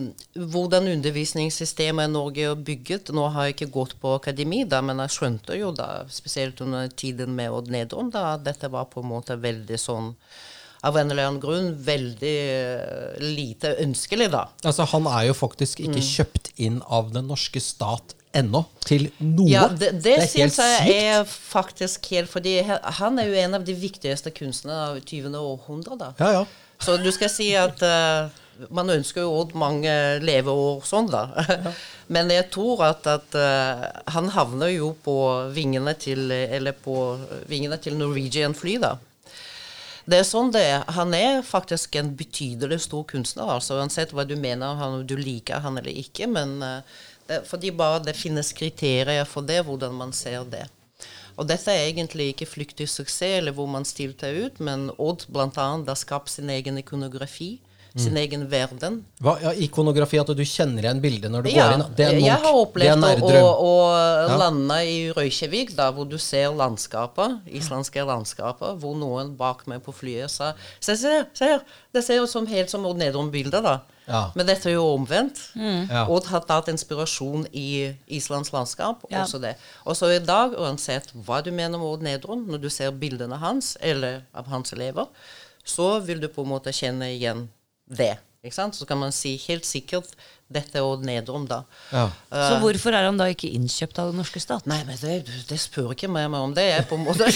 hvordan undervisningssystemet i Norge er bygget Nå har jeg ikke gått på akademi, da, men jeg skjønte jo da, spesielt under tiden med Odd Nedom, da, at dette var på en måte veldig sånn Av en eller annen grunn veldig eh, lite ønskelig, da. Altså, han er jo faktisk Mm. ikke kjøpt inn av den norske stat ennå, til noe. Ja, det, det, er helt syns jeg er faktisk helt Fordi han er jo en av de viktigste kunstnerne av 20. århundre, da. Ja, ja. Så du skal si at eh, man ønsker jo Odd mange leveår sånn, da. Men jeg tror at, at uh, han havner jo på vingene til Eller på vingene til Norwegian fly, da. Det er sånn det er. Han er faktisk en betydelig stor kunstner, altså uansett hva du mener, han, du liker han eller ikke. Men uh, det, fordi bare det finnes kriterier for det, hvordan man ser det. Og dette er egentlig ikke flyktig suksess, eller hvor man stilte ut, men Odd bl.a. har skapt sin egen ikonografi, sin egen verden. Hva, ja, ikonografi, at du kjenner igjen bildet når du Ja, går inn. Det er jeg Munch. har Det er opplevd å, å, lande i Røykjevik, da, hvor du ser landskapet, islandske landskapet, hvor noen bak meg på flyet sa Se, se, se her! Det ser jo som helt som Odd Nedrum-bildet, da. Ja. Men dette er jo omvendt. Ja. Og har tatt inspirasjon i Islands landskap. Ja. Også det. Og så i dag, uansett hva du mener om Odd Nedrum, når du ser bildene hans, eller av hans elever, så vil du på en måte kjenne igjen det. Ikke sant? Så kan man si helt sikkert dette og nedom, da. Ja. Så hvorfor er han da ikke innkjøpt av den norske stat? Nei, men det, det spør ikke meg om det. Jeg på en måte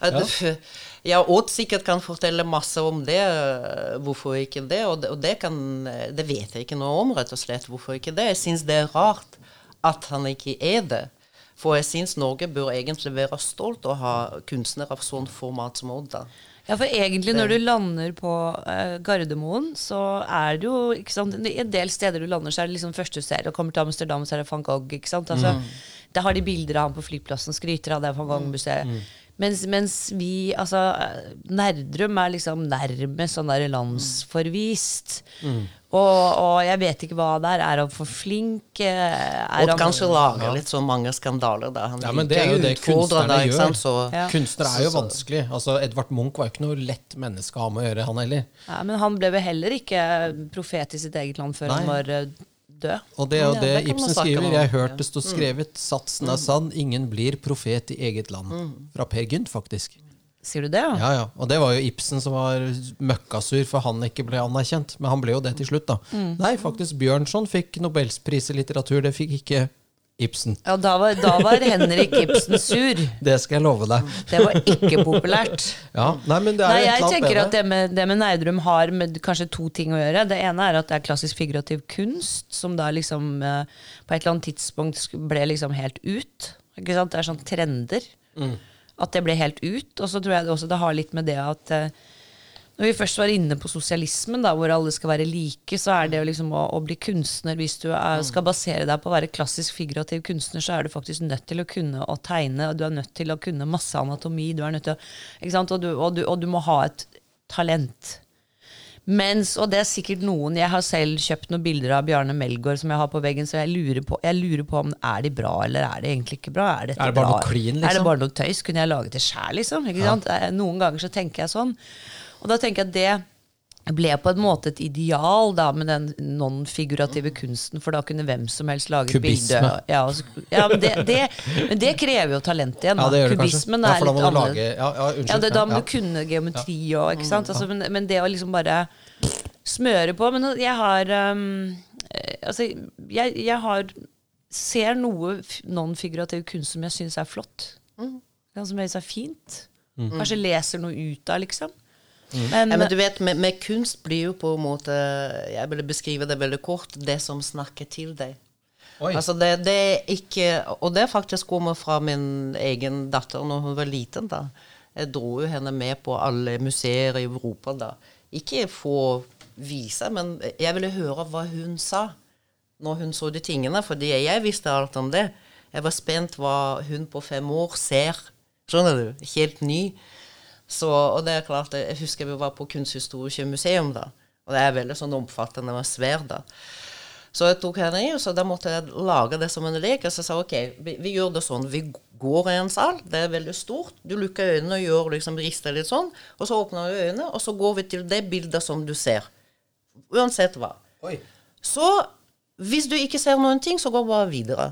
ja. ja, Odd sikkert kan fortelle masse om det. øh, Hvorfor ikke det? Og det, og det, kan, det vet jeg ikke noe om, rett og slett. Hvorfor ikke det? Jeg syns det er rart at han ikke er det. For jeg syns Norge bør egentlig være stolt å ha kunstnere av sånn format som Odd. da. Ja, for egentlig når du lander på uh, Gardermoen, så er det jo ikke sant, en del steder du lander, så er det liksom første du ser. Og kommer til Amsterdam, så er det van Gogh. ikke sant? Altså, Der har de bilder av ham på flyplassen, skryter av det van Gogh-museet. Mens, mens vi, altså eh, Nerdrum er liksom nærmest sånn der landsforvist. Og, og jeg vet ikke hva det er. Er han for flink? Eh, Er han, kanskje lager litt så mange skandaler. da. Han Ja, men det er jo det kunstnerne gjør. sant? Så, Ja. Kunstnere er jo vanskelig. Altså, Edvard Munch var jo ikke noe lett menneske å ha med å gjøre, han heller. ja, men han ble vel heller ikke profet i sitt eget land før han var eh, død. Og det er jo Ja, det, det Ibsen skriver. Jeg har hørt det stå skrevet. Satsen er sann, ingen blir profet i eget land. Fra Per Gynt, faktisk. Sier du det? Ja? Ja, ja. Og det var jo Ibsen som var møkkasur for han ikke ble anerkjent. Men han ble jo det til slutt, da. Mm. Nei, faktisk Bjørnson fikk nobelspris i litteratur. Det fikk ikke Ibsen. Ja, da var, da var Henrik Ibsen sur. Det skal jeg love deg. Det var ikke populært. Ja, Nei, men det er Nei, jeg tenker med at det med, det med Nerdrum har med kanskje to ting å gjøre. Det ene er at det er klassisk figurativ kunst, som da liksom eh, på et eller annet tidspunkt ble liksom helt ut. Ikke sant? Det er sånn trender. Mm. At det ble helt ut. Og så tror jeg det også det har litt med det at eh, når vi først var inne på sosialismen, da, hvor alle skal være like, så er det jo liksom å, å bli kunstner Hvis du er, Mm. skal basere deg på å være klassisk figurativ kunstner, så er du faktisk nødt til å kunne å tegne, og du er nødt til å kunne masse anatomi, du er nødt til å? Og, du, og, du, og du må ha et talent. Mens, og det er sikkert noen Jeg har selv kjøpt noen bilder av Bjarne Melgaard som jeg har på veggen, så jeg lurer på, jeg lurer på om er de bra, eller er de egentlig ikke bra? Er, Er det bare bra? noe clean, Er det liksom? bare noe tøys? Kunne jeg laget det sjæl, liksom? Sant? Eh, Noen ganger så tenker jeg sånn. Og da tenker jeg at det ble på en måte et ideal da med den non-figurative kunsten, for da kunne hvem som helst lage et bilde. Ja, ja, men, det, det, men det krever jo talent igjen. Ja, da. det. Kubismen Ja, er litt annerledes. Ja, ja. Ja, da må ja, du kunne geometri og ikke sant? Altså, men, men det å liksom bare smøre på Men jeg har um, eh, Altså, jeg, jeg har ser noe non-figurativ kunst som jeg syns er flott. Ja, Som jeg syns er fint. Kanskje leser noe ut av, liksom. Men, Ja, men du vet, med, med kunst blir jo på en måte Jeg ville beskrive det veldig kort. Det som snakker til deg. Oi. Altså det, det er ikke Og det faktisk kommer fra min egen datter når hun var liten. da. Jeg dro jo henne med på alle museer i Europa da. Ikke for vise, men jeg ville høre hva hun sa når hun så de tingene, fordi jeg visste alt om det. Jeg var spent hva hun på fem år ser. Skjønner du? Helt ny. Så, og det er klart, Jeg husker vi var på Kunsthistorisk museum da. Og det er veldig sånn omfattende og svært. da. Så jeg tok henne i, og så da måtte jeg lage det som en lek. Og så sa jeg ok, vi, vi gjør det sånn. Vi går i en sal, det er veldig stort. Du lukker øynene og gjør liksom rister litt sånn. Og så åpner du øynene, og så går vi til det bildet som du ser. Uansett hva. Oi. Så hvis du ikke ser noen ting, så går bare videre.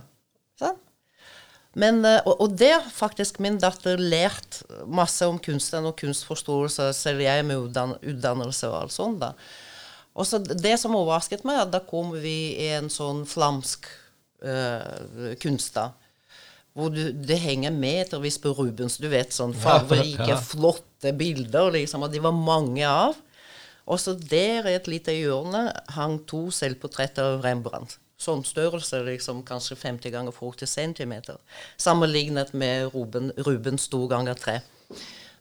Men, eh, og, og det har faktisk min datter lært masse om kunsten og kunstforståelse, selv jeg med utdan utdannelse og alt sånt. da. Og så det som overrasket meg, at da kom vi i en sånn flamsk uh, kunst, da. Hvor du, det henger metervis på Rubens, du vet, sånn fargerike, Ja. flotte bilder, liksom, og de var mange av. Og så der i et lite hjørne hang to selvportretter av Rembrandt. Sånn størrelse, liksom kanskje 50 ganger 40 cm. Sammenlignet med Ruben, Rubens to ganger tre.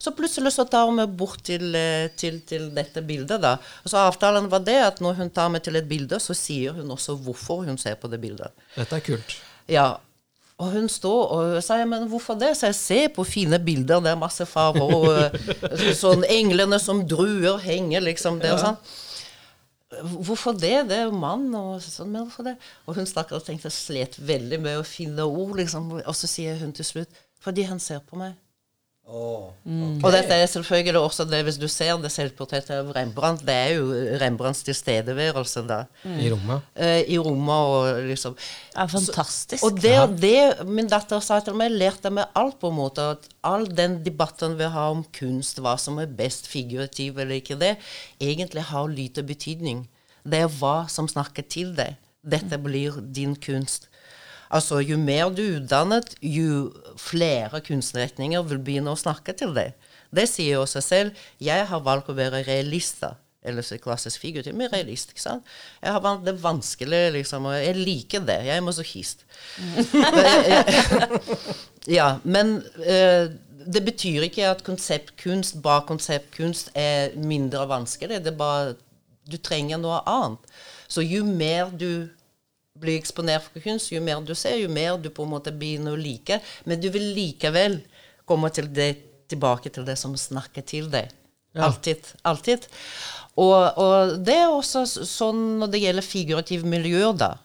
Så plutselig så tar hun meg bort til, eh, til, til dette bildet. da. Og så Avtalen var det at når hun tar meg til et bilde, så sier hun også hvorfor hun ser på det bildet. Dette er kult. Ja, og hun står og sier, men hvorfor det? Så jeg ser på fine bilder, det er masse farger, og eh, sånn englene som druer henger liksom der og sånn. Hvorfor det? Det er jo mann, og sånn, men hvorfor det? Og hun stakkars tenkte slet veldig med å finne ord, liksom, og så sier hun til slutt, fordi han ser på meg. Og dette er selvfølgelig også det, hvis du ser det selvportrettet av Rembrandt, det er jo Rembrandts tilstedeværelse da, I rommet. eh, i rommet og liksom ja, Fantastisk. fantastisk. og det, det min datter sa til meg, lærte meg alt på en måte. At all den debatten vi har om kunst, hva som er best figurativ eller ikke det, egentlig har lite betydning. Det er hva som snakker til deg. Dette blir din kunst. Altså, Jo mer du er utdannet, jo flere kunstretninger vil begynne å snakke til deg. Det sier jo seg selv. Jeg har valgt å være realist. da. Eller så klassisk figurativ, men realist. ikke sant? Jeg har valgt det vanskelige, liksom, og jeg liker det. Jeg er masochist. ja, men eh, det betyr ikke at konseptkunst, bare konseptkunst, er mindre vanskelig. Det er bare Du trenger noe annet. Så jo mer du blir eksponert for kunst, jo mer du ser, jo mer du på en måte begynner å like. Men du vil likevel komme til det, tilbake til det som snakker til deg. Ja. Alltid. Alltid. Og, og det er også sånn når det gjelder figurative miljøer, da.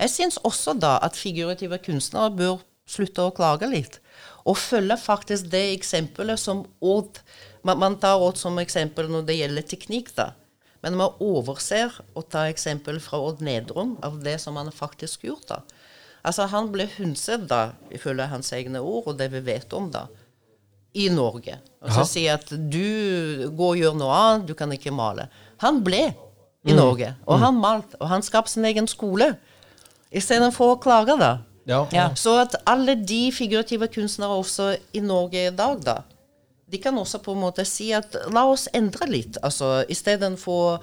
Jeg syns også da at figurative kunstnere bør slutte å klage litt. Og følge faktisk det eksempelet som Odd man, man tar Odd som eksempel når det gjelder teknikk, da. Men man overser å ta eksempel fra Odd Nedrum av det som han faktisk gjort. da. Altså Han ble hundset, da, ifølge hans egne ord, og det vi vet om, da, i Norge. Og så sier si at du går og gjør noe annet, du kan ikke male. Han ble i Mm. Norge, og han malte, og han skapte sin egen skole. Istedenfor å klage, da. Ja. Ja. Så at alle de figurative kunstnere også i Norge i dag, da, de kan også på en måte si at la oss endre litt. Altså istedenfor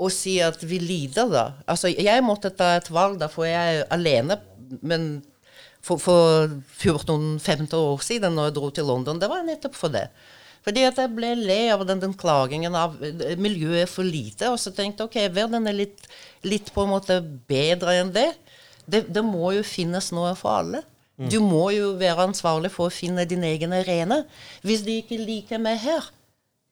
å si at vi lider, da. Altså jeg måtte ta et valg, da, for jeg er alene. Men for, for 14-15 år siden, når jeg dro til London, det var nettopp for det. Fordi at jeg ble lei av den, den klagingen av eh, miljøet for lite. Og så tenkte jeg ok, verden er litt, litt på en måte bedre enn det. det. Det må jo finnes noe for alle. Du må jo være ansvarlig for å finne din egen arena. Hvis de ikke liker meg her,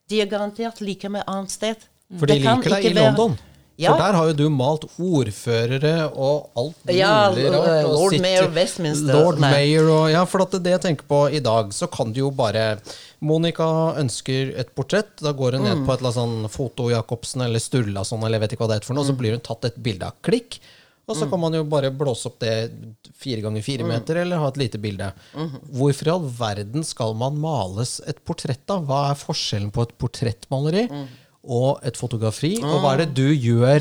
de er garantert like meg annet sted. For de liker deg i London. Ja. For der har jo du malt ordførere og alt mulig Ja, rart. Lord sitter- Mayor Westminster. Lord Nei. Mayor og Ja, for at det jeg tenker på i dag, så kan du jo bare Monica ønsker et portrett. Da går hun Mm. ned på et eller annet sånn Foto Jacobsen eller Sturlason eller jeg vet ikke hva det heter for noe, Mm. så blir hun tatt et bilde av klikk. Og så kan man jo bare blåse opp det fire ganger fire Mm. meter, eller ha et lite bilde. Mm-hmm. Hvorfor i all verden skal man males et portrett, da? Hva er forskjellen på et portrettmaleri Mm. og et fotografi? Og hva er det du gjør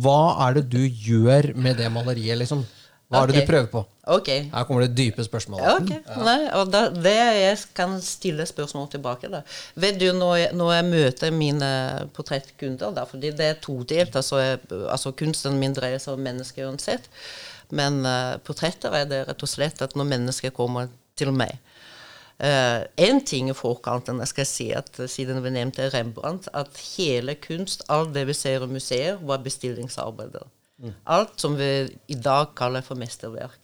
Hva er det du gjør med det maleriet, liksom? Hva er det du prøver på? Ok. Her kommer det dype spørsmålet. Ja. Nei, og da, det jeg kan stille spørsmål tilbake, da. Vet du, når jeg, når jeg møter mine portrettkunder, da, fordi det er todelt, altså, jeg, altså kunsten min dreier seg om mennesker uansett, men uh, portretter er det rett og slett at når mennesker kommer til meg Én ting i forkanten, jeg skal si at eh, siden vi nevnte Rembrandt, at hele kunst, alt det vi ser i museer, var bestillingsarbeider. Alt som vi i dag kaller for mesterverk.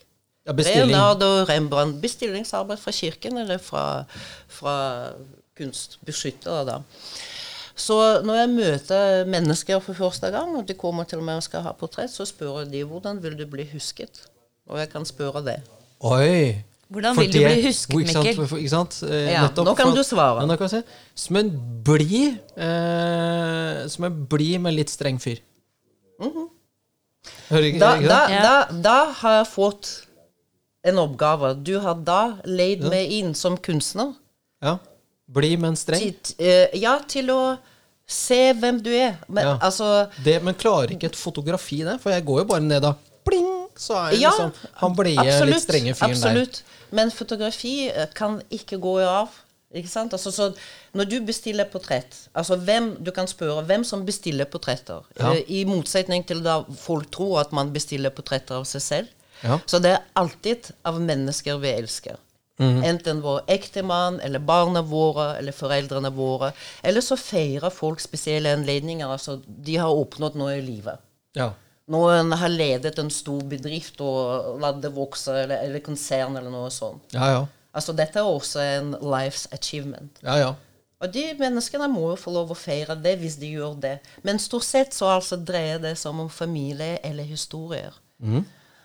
Ja, bestilling. Leonardo Rembrandt, bestillingsarbeid fra kirken eller fra, fra kunstbeskyttere, da. Så når jeg møter mennesker for første gang, og de kommer til meg og skal ha portrett, så spør jeg de hvordan vil du bli husket. Og jeg kan spørre det. Oi! Hvordan For vil du bli husket, ikke sant, Mikkel? for- Ikke sant? Eh, Ja, nettopp nå kan for- du svare. Ja, kan si. Som en blid eh, Som en blid, men litt streng fyr. Mm ikke, Da, da, da, da har jeg fått en oppgave. Du har da leid meg inn som kunstner. Ja. Bli, men streng. Til, eh, ja, til å se hvem du er. Men Ja. altså Det, men klarer ikke et fotografi det? For jeg går jo bare ned da. Pling! Så er jeg Ja, liksom han blide, litt strenge fyren der. absolutt. Men fotografi eh, kan ikke gå av. Ikke sant? Altså, så når du bestiller portrett altså hvem, Du kan spørre hvem som bestiller portretter. Ja. Eh, I motsetning til da folk tror at man bestiller portretter av seg selv. Ja. Så det er alltid av mennesker vi elsker. Mm. Enten vår ektemann, eller barna våre, eller foreldrene våre. Eller så feirer folk spesielle anledninger. Altså, de har oppnådd noe i livet. Ja. Noen har ledet en stor bedrift og latt det vokse, eller, eller konsern, eller noe sånt. ja, ja. Altså, dette er også en life's achievement. Ja, ja. Og de menneskene må jo få lov å feire det hvis de gjør det. Men stort sett så altså dreier det seg om familie eller historier.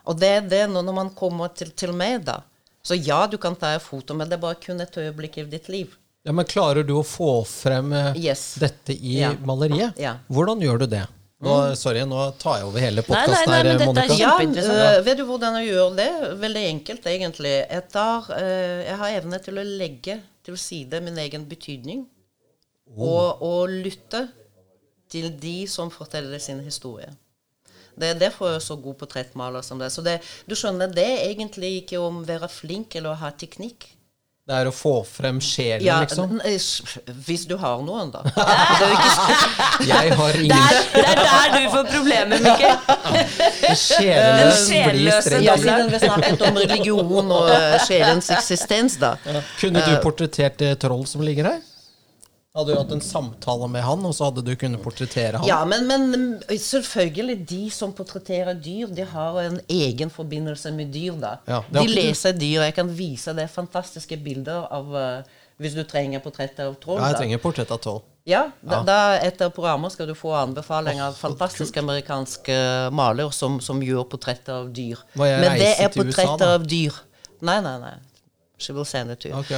Og det er det når man kommer til, til meg, da. Så ja, du kan ta et foto, men det er bare kun et øyeblikk i ditt liv. ja men klarer du å få frem eh, Yes. dette i Ja. maleriet? Ja. Hvordan gjør du det? Nå, sorry, nå tar jeg over hele podkasten her, men dette Monica. Ja, øh, vet du hvordan jeg gjør det? Veldig enkelt, egentlig. Jeg, tar, uh, jeg har evne til å legge til side min egen betydning. Og, og lytte til de som forteller sin historie. Det er derfor jeg er så god portrettmaler som det. Så det, du skjønner, det er egentlig ikke om å være flink eller å ha teknikk. Det er å få frem sjelen, Ja, liksom? Hvis du har noen, da. Jeg har ingen Der, det er der du får problemer, Mikkel. sjelen Den blir streng. ja, Siden vi snakket om religion og øh, sjelens eksistens, da. Kunne du portrettert det troll som ligger her? Hadde du hatt en samtale med han, og så hadde du kunnet portrettere han? Ja, men, men selvfølgelig, de som portretterer dyr, de har en egen forbindelse med dyr, da. Ja, de leser dyr. Jeg kan vise deg fantastiske bilder av uh, Hvis du trenger portretter av troll. Ja, jeg trenger portrett av troll. Ja, da, Ja. da etter programmet skal du få anbefaling av fantastiske amerikanske maler som, som gjør portretter av dyr. Men det er portretter USA, av dyr. Nei, nei, nei. She will send it to you. Ok.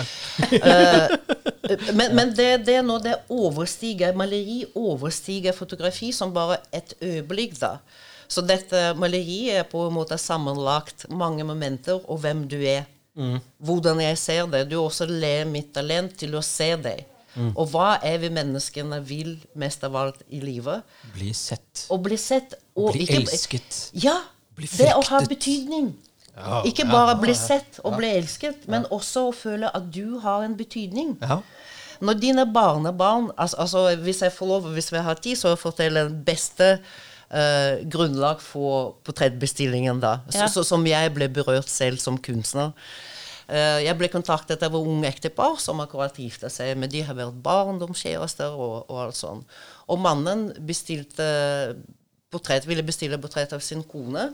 Men, men det, det er nå det overstiger Maleri overstiger fotografi som bare et øyeblikk, da. Så dette maleriet er på en måte sammenlagt mange momenter og hvem du er Hvordan jeg ser det. Du også ler mitt talent til å se deg. Og hva er vi menneskene vil mest av alt i livet? Bli sett. Å bli sett. Og Bli ikke- elsket. Ja. Bli Det å ha betydning. Ja, Ikke ja, bare ja, bli sett og bli elsket, men også å føle at du har en betydning. Ja. Når dine barnebarn altså, altså Hvis jeg får lov, hvis vi har tid, så forteller den beste uh, grunnlag for portrettbestillingen, da. Ja. Så, så, som jeg ble berørt selv som kunstner. Uh, jeg ble kontaktet av et unge ektepar som akkurat gifta seg. Men de har vært barndomskjærester og, og alt sånt. Og mannen bestilte portrett, ville bestille portrett av sin kone.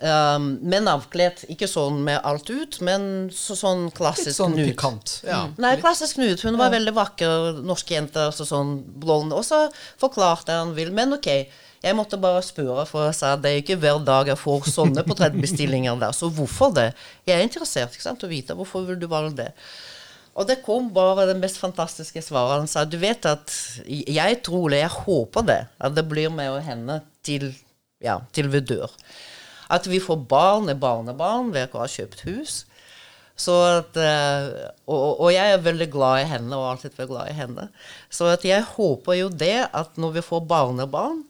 Um, men avkledd. Ikke sånn med alt ut, men så, sånn Litt klassisk sånn Knut. pikant. Ja. Nei, klassisk Knut. Hun var veldig vakker, norsk jente, Så sånn blond. Og så forklarte han vil. Men ok, jeg måtte bare spørre, for jeg sa det er ikke hver dag jeg får sånne portrettbestillinger der. Så hvorfor det? Jeg er interessert ikke sant, å vite hvorfor vil du valge det. Og det kom bare det mest fantastiske svaret. Han sa du vet at jeg tror jeg håper det, at det blir meg og henne til, ja, til vi dør. At vi får barn og barnebarn ved å ha kjøpt hus. Så at, eh, og, og jeg er veldig glad i henne, og har alltid vært glad i henne. Så at jeg håper jo det, at når vi får barnebarn,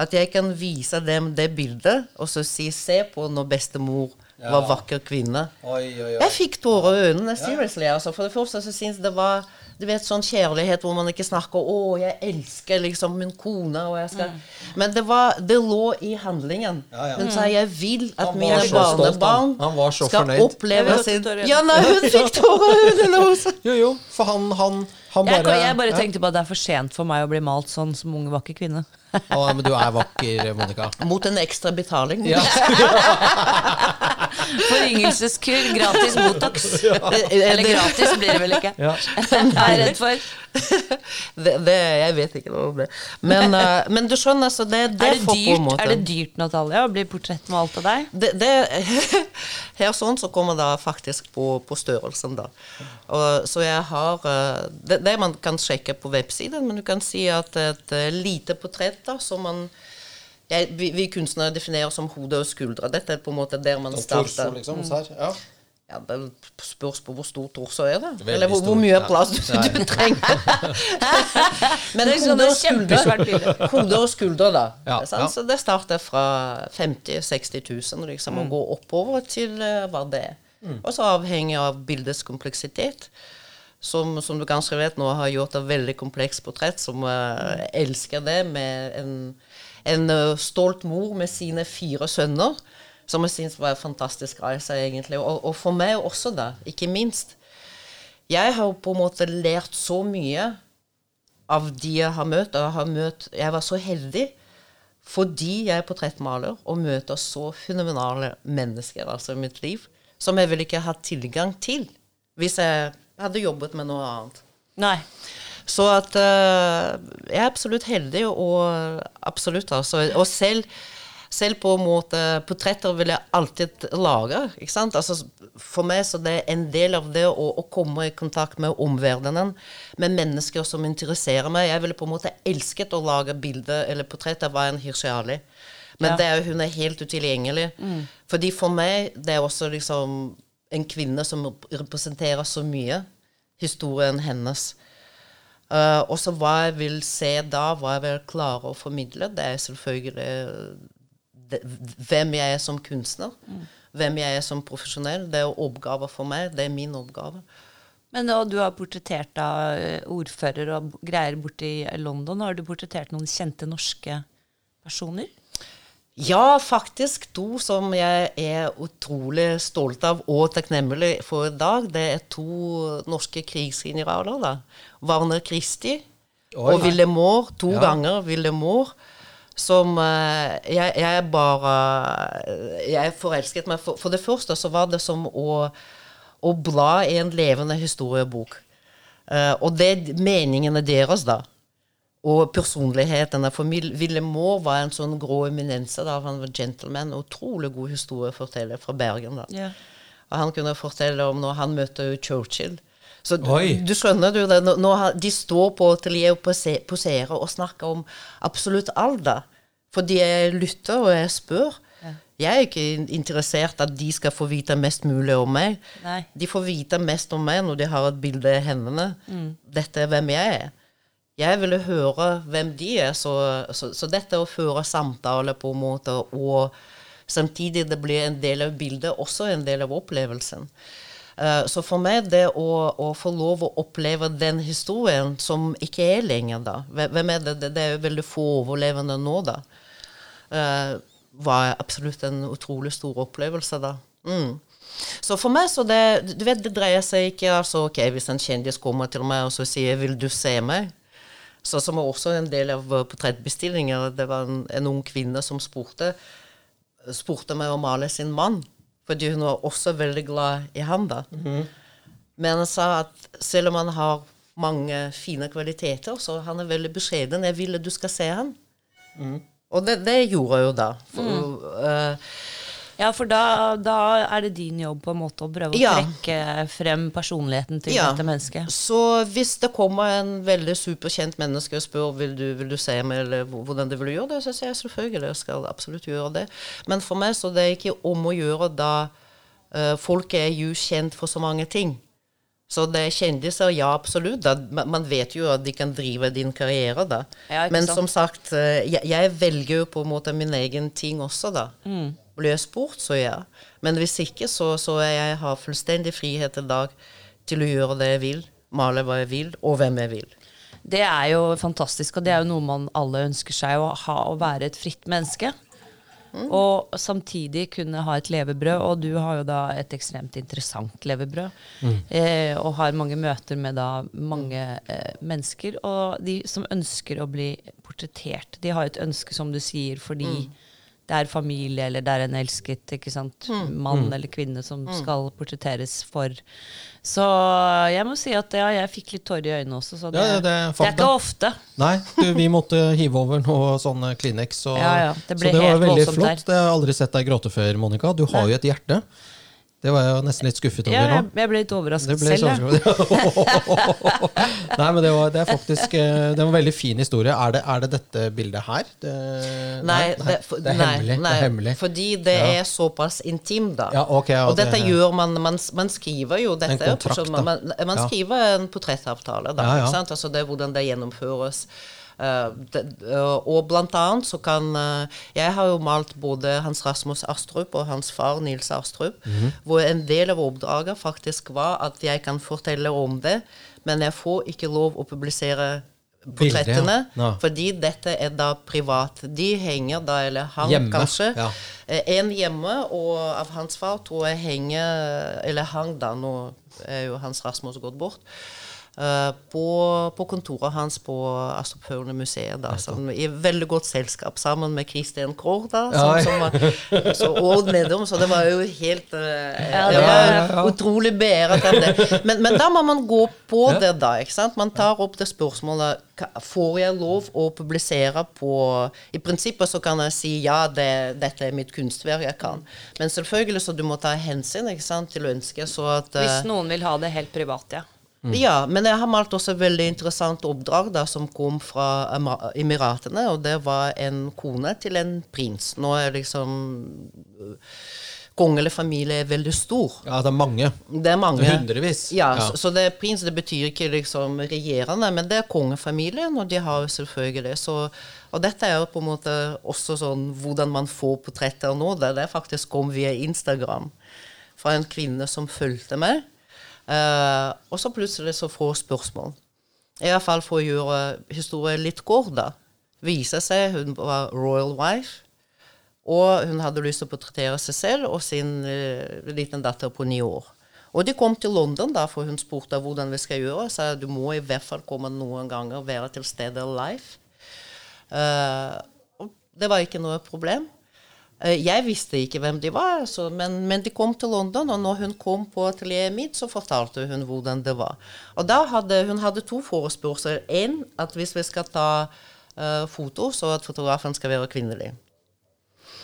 at jeg kan vise dem det bildet, og så si se på når bestemor var vakker kvinne. Oi, oi, oi. Jeg fikk tårer i øynene. seriously. Altså, for det første så syns det var du vet, sånn kjærlighet hvor man ikke snakker 'Å, jeg elsker liksom min kone', og jeg skal Men det, var, det lå i handlingen. Ja, ja. Hun sa 'jeg vil at mine barnebarn Han var så skal fornøyd. oppleve sin. Ja, nei, hun fikk tårer i også. Jo, jo, for han, han, han Jeg, bare jeg bare tenkte på at det er for sent for meg å bli malt sånn som ung, vakker kvinne. Å, men du er vakker, Monica. Mot en ekstra betaling. Ja. Foryngelseskur, gratis Botox. Eller gratis blir det vel ikke. Ja. Jeg er redd for. Det, det, jeg vet ikke noe om det. Men, uh, men du skjønner, så det, det Er det, dyrt, måte er det dyrt, Natalia, å bli portrettmalt av deg? det, det, her sånn så kommer det faktisk på, på størrelsen, da. Og, så jeg har eh, det, det man kan sjekke på websiden, men du kan si at et eh, lite portrett da, som man jeg, vi, vi kunstnere definerer som hode og skuldre. Dette er på en måte der man Torso, starter. liksom. så her. Ja. Ja, det spørs på hvor stor torso er det. Veldig Eller hvor, hvor mye plass du, du trenger. Men Det hode og hode og skulder, da. Ja, ja. Så det starter fra 50 000-60 000 liksom, Mm. og går oppover til eh, hva det er. Og så avhengig av bildets kompleksitet. Som, som du kanskje vet, nå har gjort et veldig komplekst portrett som uh, elsker det, med en, en uh, stolt mor med sine fire sønner. Som jeg syns var en fantastisk reise, egentlig. Og, og for meg også, da, ikke minst. Jeg har på en måte lært så mye av de jeg har møtt. Og jeg, har møtt, jeg var så heldig fordi jeg er portrettmaler og møter så fenomenale mennesker altså i mitt liv, som jeg ville ikke hatt tilgang til hvis jeg hadde jobbet med noe annet. Nei. Så at uh, jeg er absolutt heldig, og absolutt altså. Og selv, selv på en måte Portretter vil jeg alltid lage. ikke sant? Altså, for meg så det er en del av det å, å komme i kontakt med omverdenen, med mennesker som interesserer meg. Jeg ville på en måte elsket å lage bilder eller portrett av en Hirshali. Men Ja. det er, hun er helt utilgjengelig. Fordi for meg det er også liksom en kvinne som representerer så mye. Historien hennes. Uh, og så hva jeg vil se da, hva jeg vil klare å formidle, det er selvfølgelig det, hvem jeg er som kunstner. Hvem jeg er som profesjonell. Det er oppgaver for meg. Det er min oppgave. Men og du har portrettert av eh, ordfører og greier borti London. Har du portrettert noen kjente norske personer? Ja, faktisk to som jeg er utrolig stolt av og takknemlig for i dag. Det er to norske krigsgeneraler. da. Warner Christie Oi. og Ville Moore. To Ja. ganger Ville Moore. Som eh, jeg, jeg bare Jeg forelsket meg. For, for det første så var det som å, å bla i en levende historiebok. Uh, og det meningene deres, da. Og personlighetene. For Ville Moore var en sånn grå eminense. da, Han var gentleman. Utrolig god historieforteller fra Bergen. da. Yeah. Og han kunne fortelle om når han møtte Churchill. Så du, du skjønner du det, Nå, nå de står på atelieret og poserer og snakker om absolutt da. Fordi jeg lytter og jeg spør. Jeg er ikke interessert at de skal få vite mest mulig om meg. Nei. De får vite mest om meg når de har et bilde i hendene. Dette er hvem jeg er. Jeg ville høre hvem de er, så, så, så dette å føre samtale på en måte, og samtidig det blir en del av bildet, også en del av opplevelsen. Eh, så for meg, det å, å få lov å oppleve den historien som ikke er lenger da Hvem er det? Det- er jo veldig få overlevende nå, da. eh, var absolutt en utrolig stor opplevelse da. Mm. Så for meg så det du vet, det dreier seg ikke altså, ok, Hvis en kjendis kommer til meg og så sier 'vil du se meg', så som er også en del av eh, portrettbestillinger Det var en, en ung kvinne som spurte, spurte meg å male sin mann, fordi hun var også veldig glad i han. da. Men han sa at selv om han har mange fine kvaliteter, så han er veldig beskjeden. Jeg vil at du skal se han. Og det, det gjorde jeg jo da. For, eh, Ja, for da, da er det din jobb på en måte å prøve å Ja. trekke frem personligheten til Ja. dette mennesket. Så hvis det kommer en veldig superkjent menneske og spør vil du vil du se meg, eller hvordan du vil gjøre det, så sier jeg selvfølgelig jeg skal absolutt gjøre det. Men for meg så det er ikke om å gjøre da uh, folk er jo kjent for så mange ting. Så det er kjendiser, ja, absolutt. Da. Man vet jo at de kan drive din karriere, da. Ja, Men som sagt, eh, jeg, jeg velger jo på en måte min egen ting også, da. Mm. Blir bort, så ja. Men hvis ikke, så, så er jeg har fullstendig frihet i dag til å gjøre det jeg vil, male hva jeg vil, og hvem jeg vil. Det er jo fantastisk, og det er jo noe man alle ønsker seg, å ha å være et fritt menneske. Og samtidig kunne ha et levebrød, og du har jo da et ekstremt interessant levebrød. Eh, og har mange møter med da mange eh, mennesker. Og de som ønsker å bli portrettert, de har et ønske, som du sier, fordi det er familie, eller det er en elsket ikke sant? mann eller kvinne som skal portretteres for. Så jeg må si at ja, jeg fikk litt tårer i øynene også. Så det, Ja, det er det, er ikke ofte. Nei, du, vi måtte hive over noe sånne Kleenex. Og, Ja, ja, det ble så det var veldig flott. flott. Det har jeg aldri sett deg gråte før, Monica. Du har jo et hjerte. Det var jeg jo nesten litt skuffet over Ja, jeg, ble litt overrasket ble selv. sånn Nei, men det var, det er faktisk eh, Det var en veldig fin historie. Er det, er det dette bildet her? Det, Nei, det, for, det er hemmelig. nei, det er hemmelig. fordi det Ja. er såpass intimt, da. Ja, okay, ja, og dette det- gjør man, man Man skriver jo dette. En kontrakt, så man, man, skriver en portrettavtale, da. Altså det er hvordan det gjennomføres. Eh, eh, og blant annet så kan eh, Jeg har jo malt både Hans Rasmus Astrup og hans far Nils Astrup, Mhm. hvor en del av oppdraget faktisk var at jeg kan fortelle om det, men jeg får ikke lov å publisere Bilder, ja. portrettene, fordi dette er da privat. De henger da, eller han Hjemme, kanskje. ja. En hjemme, og av hans far tror jeg henger Eller hang da, nå er jo Hans Rasmus gått bort. Eh, på, på kontoret hans på Astrup Høgne museet. Da, som, I veldig godt selskap, sammen med Christian Krogh. Da, som, Ja. som var, så, og nedom, så det var jo helt eh, Ja, Det det- var utrolig beæret av det. Men, men da må man gå på det, da. ikke sant? Man tar opp det spørsmålet Får jeg lov å publisere på I prinsippet så kan jeg si ja, det, dette er mitt kunstverk, jeg kan. Men selvfølgelig så du må ta hensyn ikke sant, til ønsket. Så at eh, Hvis noen vil ha det helt privat, ja. Ja, men jeg har malt også et veldig interessant oppdrag da, som kom fra Emiratene, og det var en kone til en prins. Nå er liksom øh, Kongelig familie er veldig stor. Ja, det er mange. Det er mange. Hundrevis. Ja, Ja. Så, så det prins det betyr ikke liksom regjerende, men det er kongefamilien, og de har jo selvfølgelig det. Så, og dette er jo på en måte også sånn hvordan man får portretter nå. Det, det faktisk kom via Instagram fra en kvinne som fulgte meg. Eh, og så plutselig så får spørsmål. I hvert fall for å gjøre historien litt kort, da. Vise seg hun var royal wife. Og hun hadde lyst til å portrettere seg selv og sin uh, liten datter på ni år. Og de kom til London, da, for hun spurte hvordan vi skal gjøre. Så du må i hvert fall komme noen ganger og være til stede live. Uh, og det var ikke noe problem. Eh, jeg visste ikke hvem de var, så, men, men de kom til London, og når hun kom på atelieret mitt, så fortalte hun hvordan det var. Og da hadde hun hadde to forespørsler. Én at hvis vi skal ta uh, foto, så at fotografen skal være kvinnelig.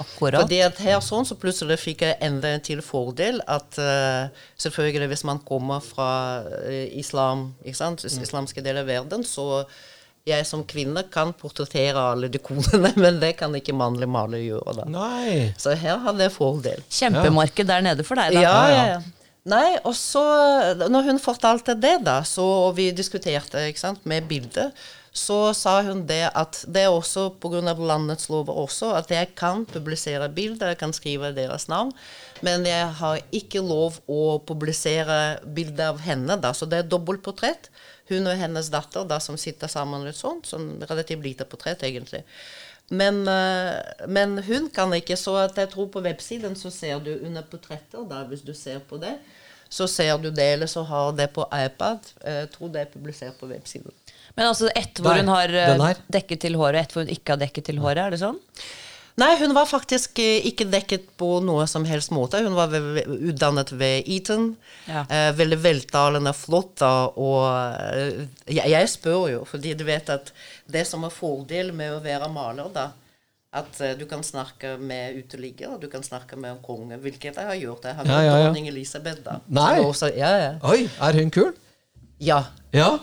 Akkurat. Fordi at her sånn, så plutselig fikk jeg enda en til fordel at uh, selvfølgelig hvis man kommer fra uh, islam, ikke sant, Mm. islamske deler av verden, så jeg som kvinne kan portrettere alle de konene, men det kan ikke mannlig maler gjøre. da. Nei. Så her har det fordel. Kjempemarked der nede for deg, da. Ja, Ja, ja. Nei, og så, når hun fortalte det, da, så, og vi diskuterte ikke sant, med bildet, så sa hun det at det er også pga. landets lover også, at jeg kan publisere bilder, jeg kan skrive deres navn, men jeg har ikke lov å publisere bilder av henne, da, så det er dobbeltportrett. Hun og hennes datter da, som sitter sammen litt sånn, sånn relativt lite portrett, egentlig. Men, eh, men hun kan ikke, så at jeg tror på websiden så ser du under portretter, da, hvis du ser på det, så ser du det, eller så har det på iPad. Jeg tror det er publisert på websiden. Men altså ett hvor Der, hun har eh, dekket til håret, og ett hvor hun ikke har dekket til håret, er det sånn? Nei, hun var faktisk eh, ikke dekket på noe som helst måte. Hun var utdannet ved Eton. Ja. Eh, veldig veltalende, flott. da, Og jeg, jeg spør jo, fordi du vet at det som er fordel med å være maler, da, at eh, du kan snakke med uteligger, du kan snakke med en konge, hvilket jeg har gjort. Jeg har Ja, møtt ja, ja. dronning Elisabeth, da. Nei. Også, ja, ja. Oi, er hun kul? ja. Ja.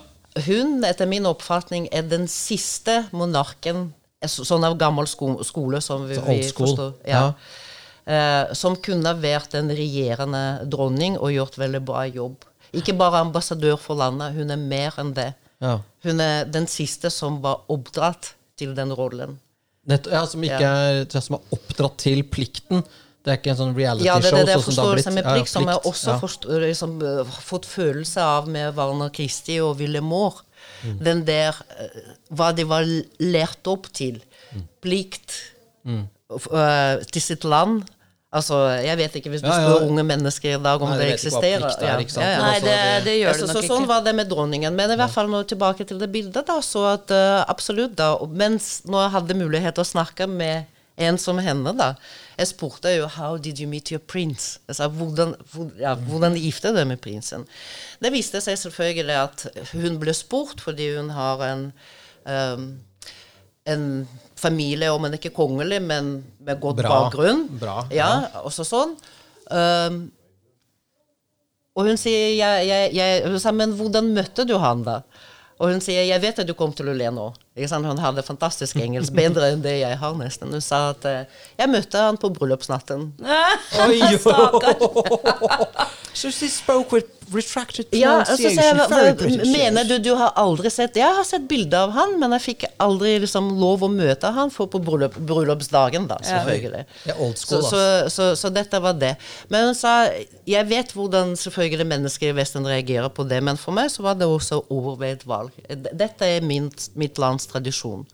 Hun, etter min oppfatning, er den siste monarken Sånn av gammel sko skole som vi, vi forstår. Ja. Eh, som kunne vært en regjerende dronning og gjort veldig bra jobb. Ikke bare ambassadør for landet, hun er mer enn det. ja. Hun er den siste som var oppdratt til den rollen. Nett, ja, som ikke er Som er oppdratt til plikten. Det er ikke en sånn reality Ja, det er det, det sånn som det har forståelse med plikt, som jeg også ja. forstå- liksom, fått følelse av med Warner Christie og Villemår. Mm. Den der Hva de var lært opp til. Mm. Plikt mm. Uh, til sitt land. Altså, jeg vet ikke hvis du Ja, ja. spør unge mennesker i dag om Nei, det eksisterer. plikt er? Men Nei, altså, det, det- gjør Altså, det så nok sånn var det med dronningen. Men i hvert fall nå tilbake til det bildet, da, så at uh, absolutt, da. Mens når jeg hadde mulighet til å snakke med en som henne, da Jeg spurte jo 'How did you meet your prince?' Sa, hvordan, hvor, ja, hvordan gifte du med prinsen? Det viste seg selvfølgelig at hun ble spurt fordi hun har en um, en familie, om en ikke kongelig, men med godt Bra. bakgrunn. Bra, Ja, også sånn. Um, og hun sier jeg, jeg, jeg, men hvordan møtte du han da? Og hun sier jeg vet at du kommer til å le nå. Hun hadde fantastisk engelsk, bedre enn det jeg har nesten. Hun sa at eh, jeg møtte han på bryllupsnatten. Oi. So she spoke with retracted Ja, jeg, pronunciation. hva, Very mener du du har aldri sett Jeg har sett bilder av han, men jeg fikk aldri liksom lov å møte han for på bryllup, bryllupsdagen, da, selvfølgelig. Ja, old school, så, så, så, så dette var det. Men hun sa Jeg vet hvordan selvfølgelig mennesker i Vesten reagerer på det, men for meg så var det også overveid valg. Dette er min, mitt lands tradisjon.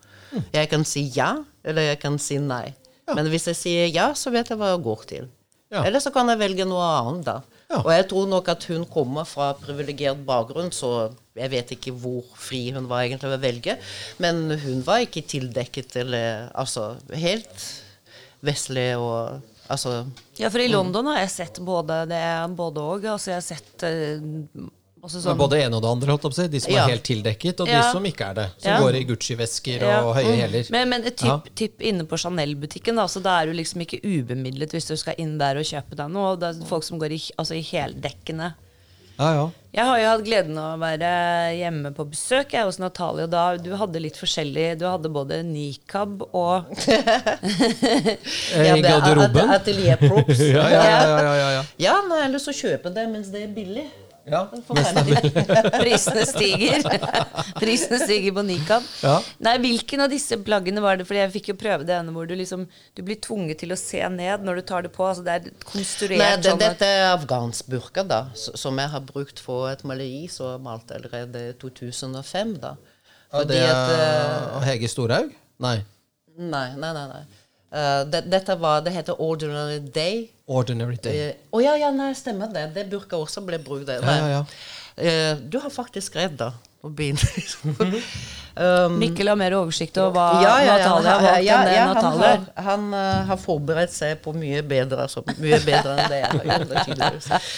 Jeg kan si ja, eller jeg kan si nei. Men hvis jeg sier ja, så vet jeg hva jeg går til. Ja. Eller så kan jeg velge noe annet, da. Ja. Og jeg tror nok at hun kommer fra privilegert bakgrunn, så jeg vet ikke hvor fri hun var egentlig ved å velge. Men hun var ikke tildekket eller Altså helt vestlig og Altså Ja, for i London har jeg sett både det både og. Altså, jeg har sett eh, sånn både ene og det andre, holdt opp. De som Ja. er helt tildekket, og de Ja. som ikke er det. Som Ja. går i Gucci-vesker og høye hæler. Men, men tipp, tipp inne på Chanel-butikken, da, så da er du liksom ikke ubemidlet hvis du skal inn der og kjøpe deg noe. Det er folk som går i, altså i heldekkende. Ja, ja. Jeg har jo hatt gleden av å være hjemme på besøk jeg hos Natalie, og da du hadde litt forskjellig Du hadde både nikab og Eh, I garderoben. at- Atelierprops. Ja, ja, ja, ja, ja, ja. Eller så kjøpe det mens det er billig. Ja. Prisene stiger. Prisene stiger på nikab. Ja. Nei, hvilken av disse plaggene var det? Fordi jeg fikk jo prøve det ene hvor du liksom Du blir tvunget til å se ned når du tar det på. Altså det er konstruert Nei, det, sånn at dette er afghansk burka, da, som jeg har brukt for et maleri som jeg malt allerede i 2005. da. Ja, det er Hege Storhaug? Nei. Nei, nei, nei. nei. Eh, det, dette var, det heter Ordinary Day. Ordinary Day. Å uh, oh, ja, ja, nei, stemmer det. Det burka også ble brukt. der. Ja, ja, ja. Uh, du har faktisk rett, da. Å begynne. um, Mikkel har mer oversikt over hva ja, ja, ja, Natalia har ja, valgt ja, enn det han, har, han eh, har forberedt seg på mye bedre, altså, mye bedre enn det jeg har gjort.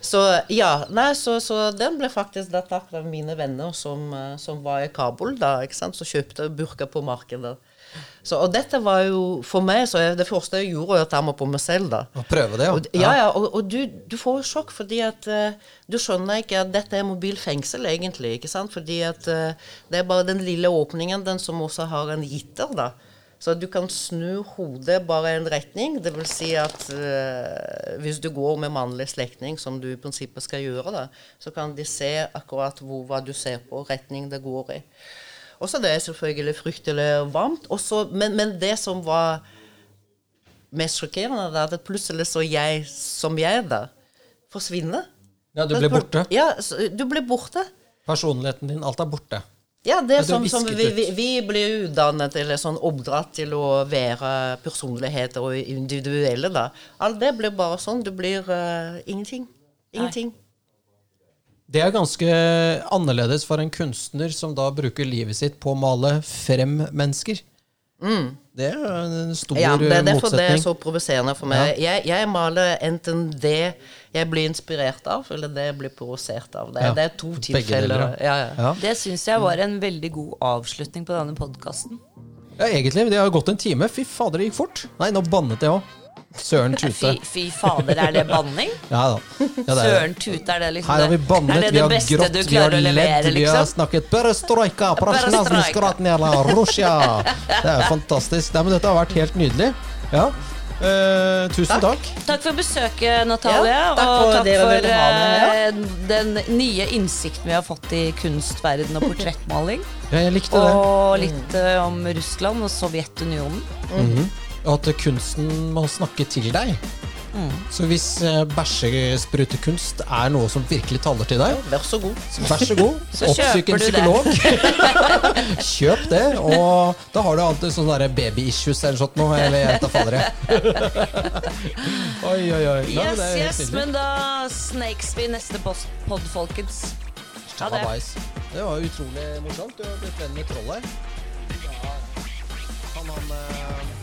Så ja, nei, så, så den ble faktisk tatt av mine venner som, eh, som var i Kabul da, ikke sant, som kjøpte burka på markedet. Så, og dette var jo for meg så jeg, Det første jeg gjorde, var å ta meg på meg selv, da. Og prøve det, Og, ja, ja, og, og du, du får jo sjokk fordi at uh, du skjønner ikke at dette er mobilfengsel, egentlig. ikke sant? Fordi at uh, det er bare den lille åpningen, den som også har en gitter, da. Så du kan snu hodet bare i en retning. Det vil si at uh, hvis du går med mannlig slektning, som du i prinsippet skal gjøre, da, så kan de se akkurat hvor, hva du ser på, retning det går i. Og så det er selvfølgelig fryktelig varmt. Også, men, men det som var mest sjokkerende, er at plutselig så jeg som jeg da forsvinner. Ja, du ble borte. Ja, så, du ble borte. Personligheten din, alt er borte. Ja, det er som, som vi, vi, vi blir utdannet eller sånn oppdratt til å være personligheter og individuelle, da. Alt det blir bare sånn. Du blir uh, ingenting. Ingenting. Det er ganske annerledes for en kunstner som da bruker livet sitt på å male frem mennesker. Det er en stor motsetning. Ja, det er derfor det er så provoserende for meg. Jeg, jeg maler enten det jeg blir inspirert av, eller det jeg blir provosert av. Det, er- Ja, det er to begge tilfeller. ja, ja. Ja. Det syns jeg var en veldig god avslutning på denne podkasten. ja, egentlig. Det har gått en time. Fy fader, det gikk fort. Nei, nå bannet jeg òg. Søren Fy, tute. fy fader, er det banning? Ja da. Ja, det Søren tute, er det liksom her har vi det- bannet, Er det vi har grått, vi har ledd, levere, vi har liksom? snakket perestrojka, rusja. Det er fantastisk. Nei, men dette har vært helt nydelig. Ja. Uh, tusen takk. Takk for besøket, Natalia. Ja, takk og takk for ha eh, den nye innsikten vi har fått i kunstverden og portrettmaling. Ja, det. Og litt uh, om Russland og Sovjetunionen. Og at kunsten må snakke til deg. Mm. Så hvis uh, bæsjesprutekunst er noe som virkelig taler til deg, Vær så god. så vær så god, Så oppsøk en psykolog. Kjøp det, og da har du alltid sånne baby-issues eller sånt noe. Eller jeg fader, jeg. Oi, oi, oi. Nei, Yes, yes, men da snakes vi neste pod, folkens. Ha det. Det var utrolig morsomt. Du har blitt venn med trollet. Ja. Kan han eh,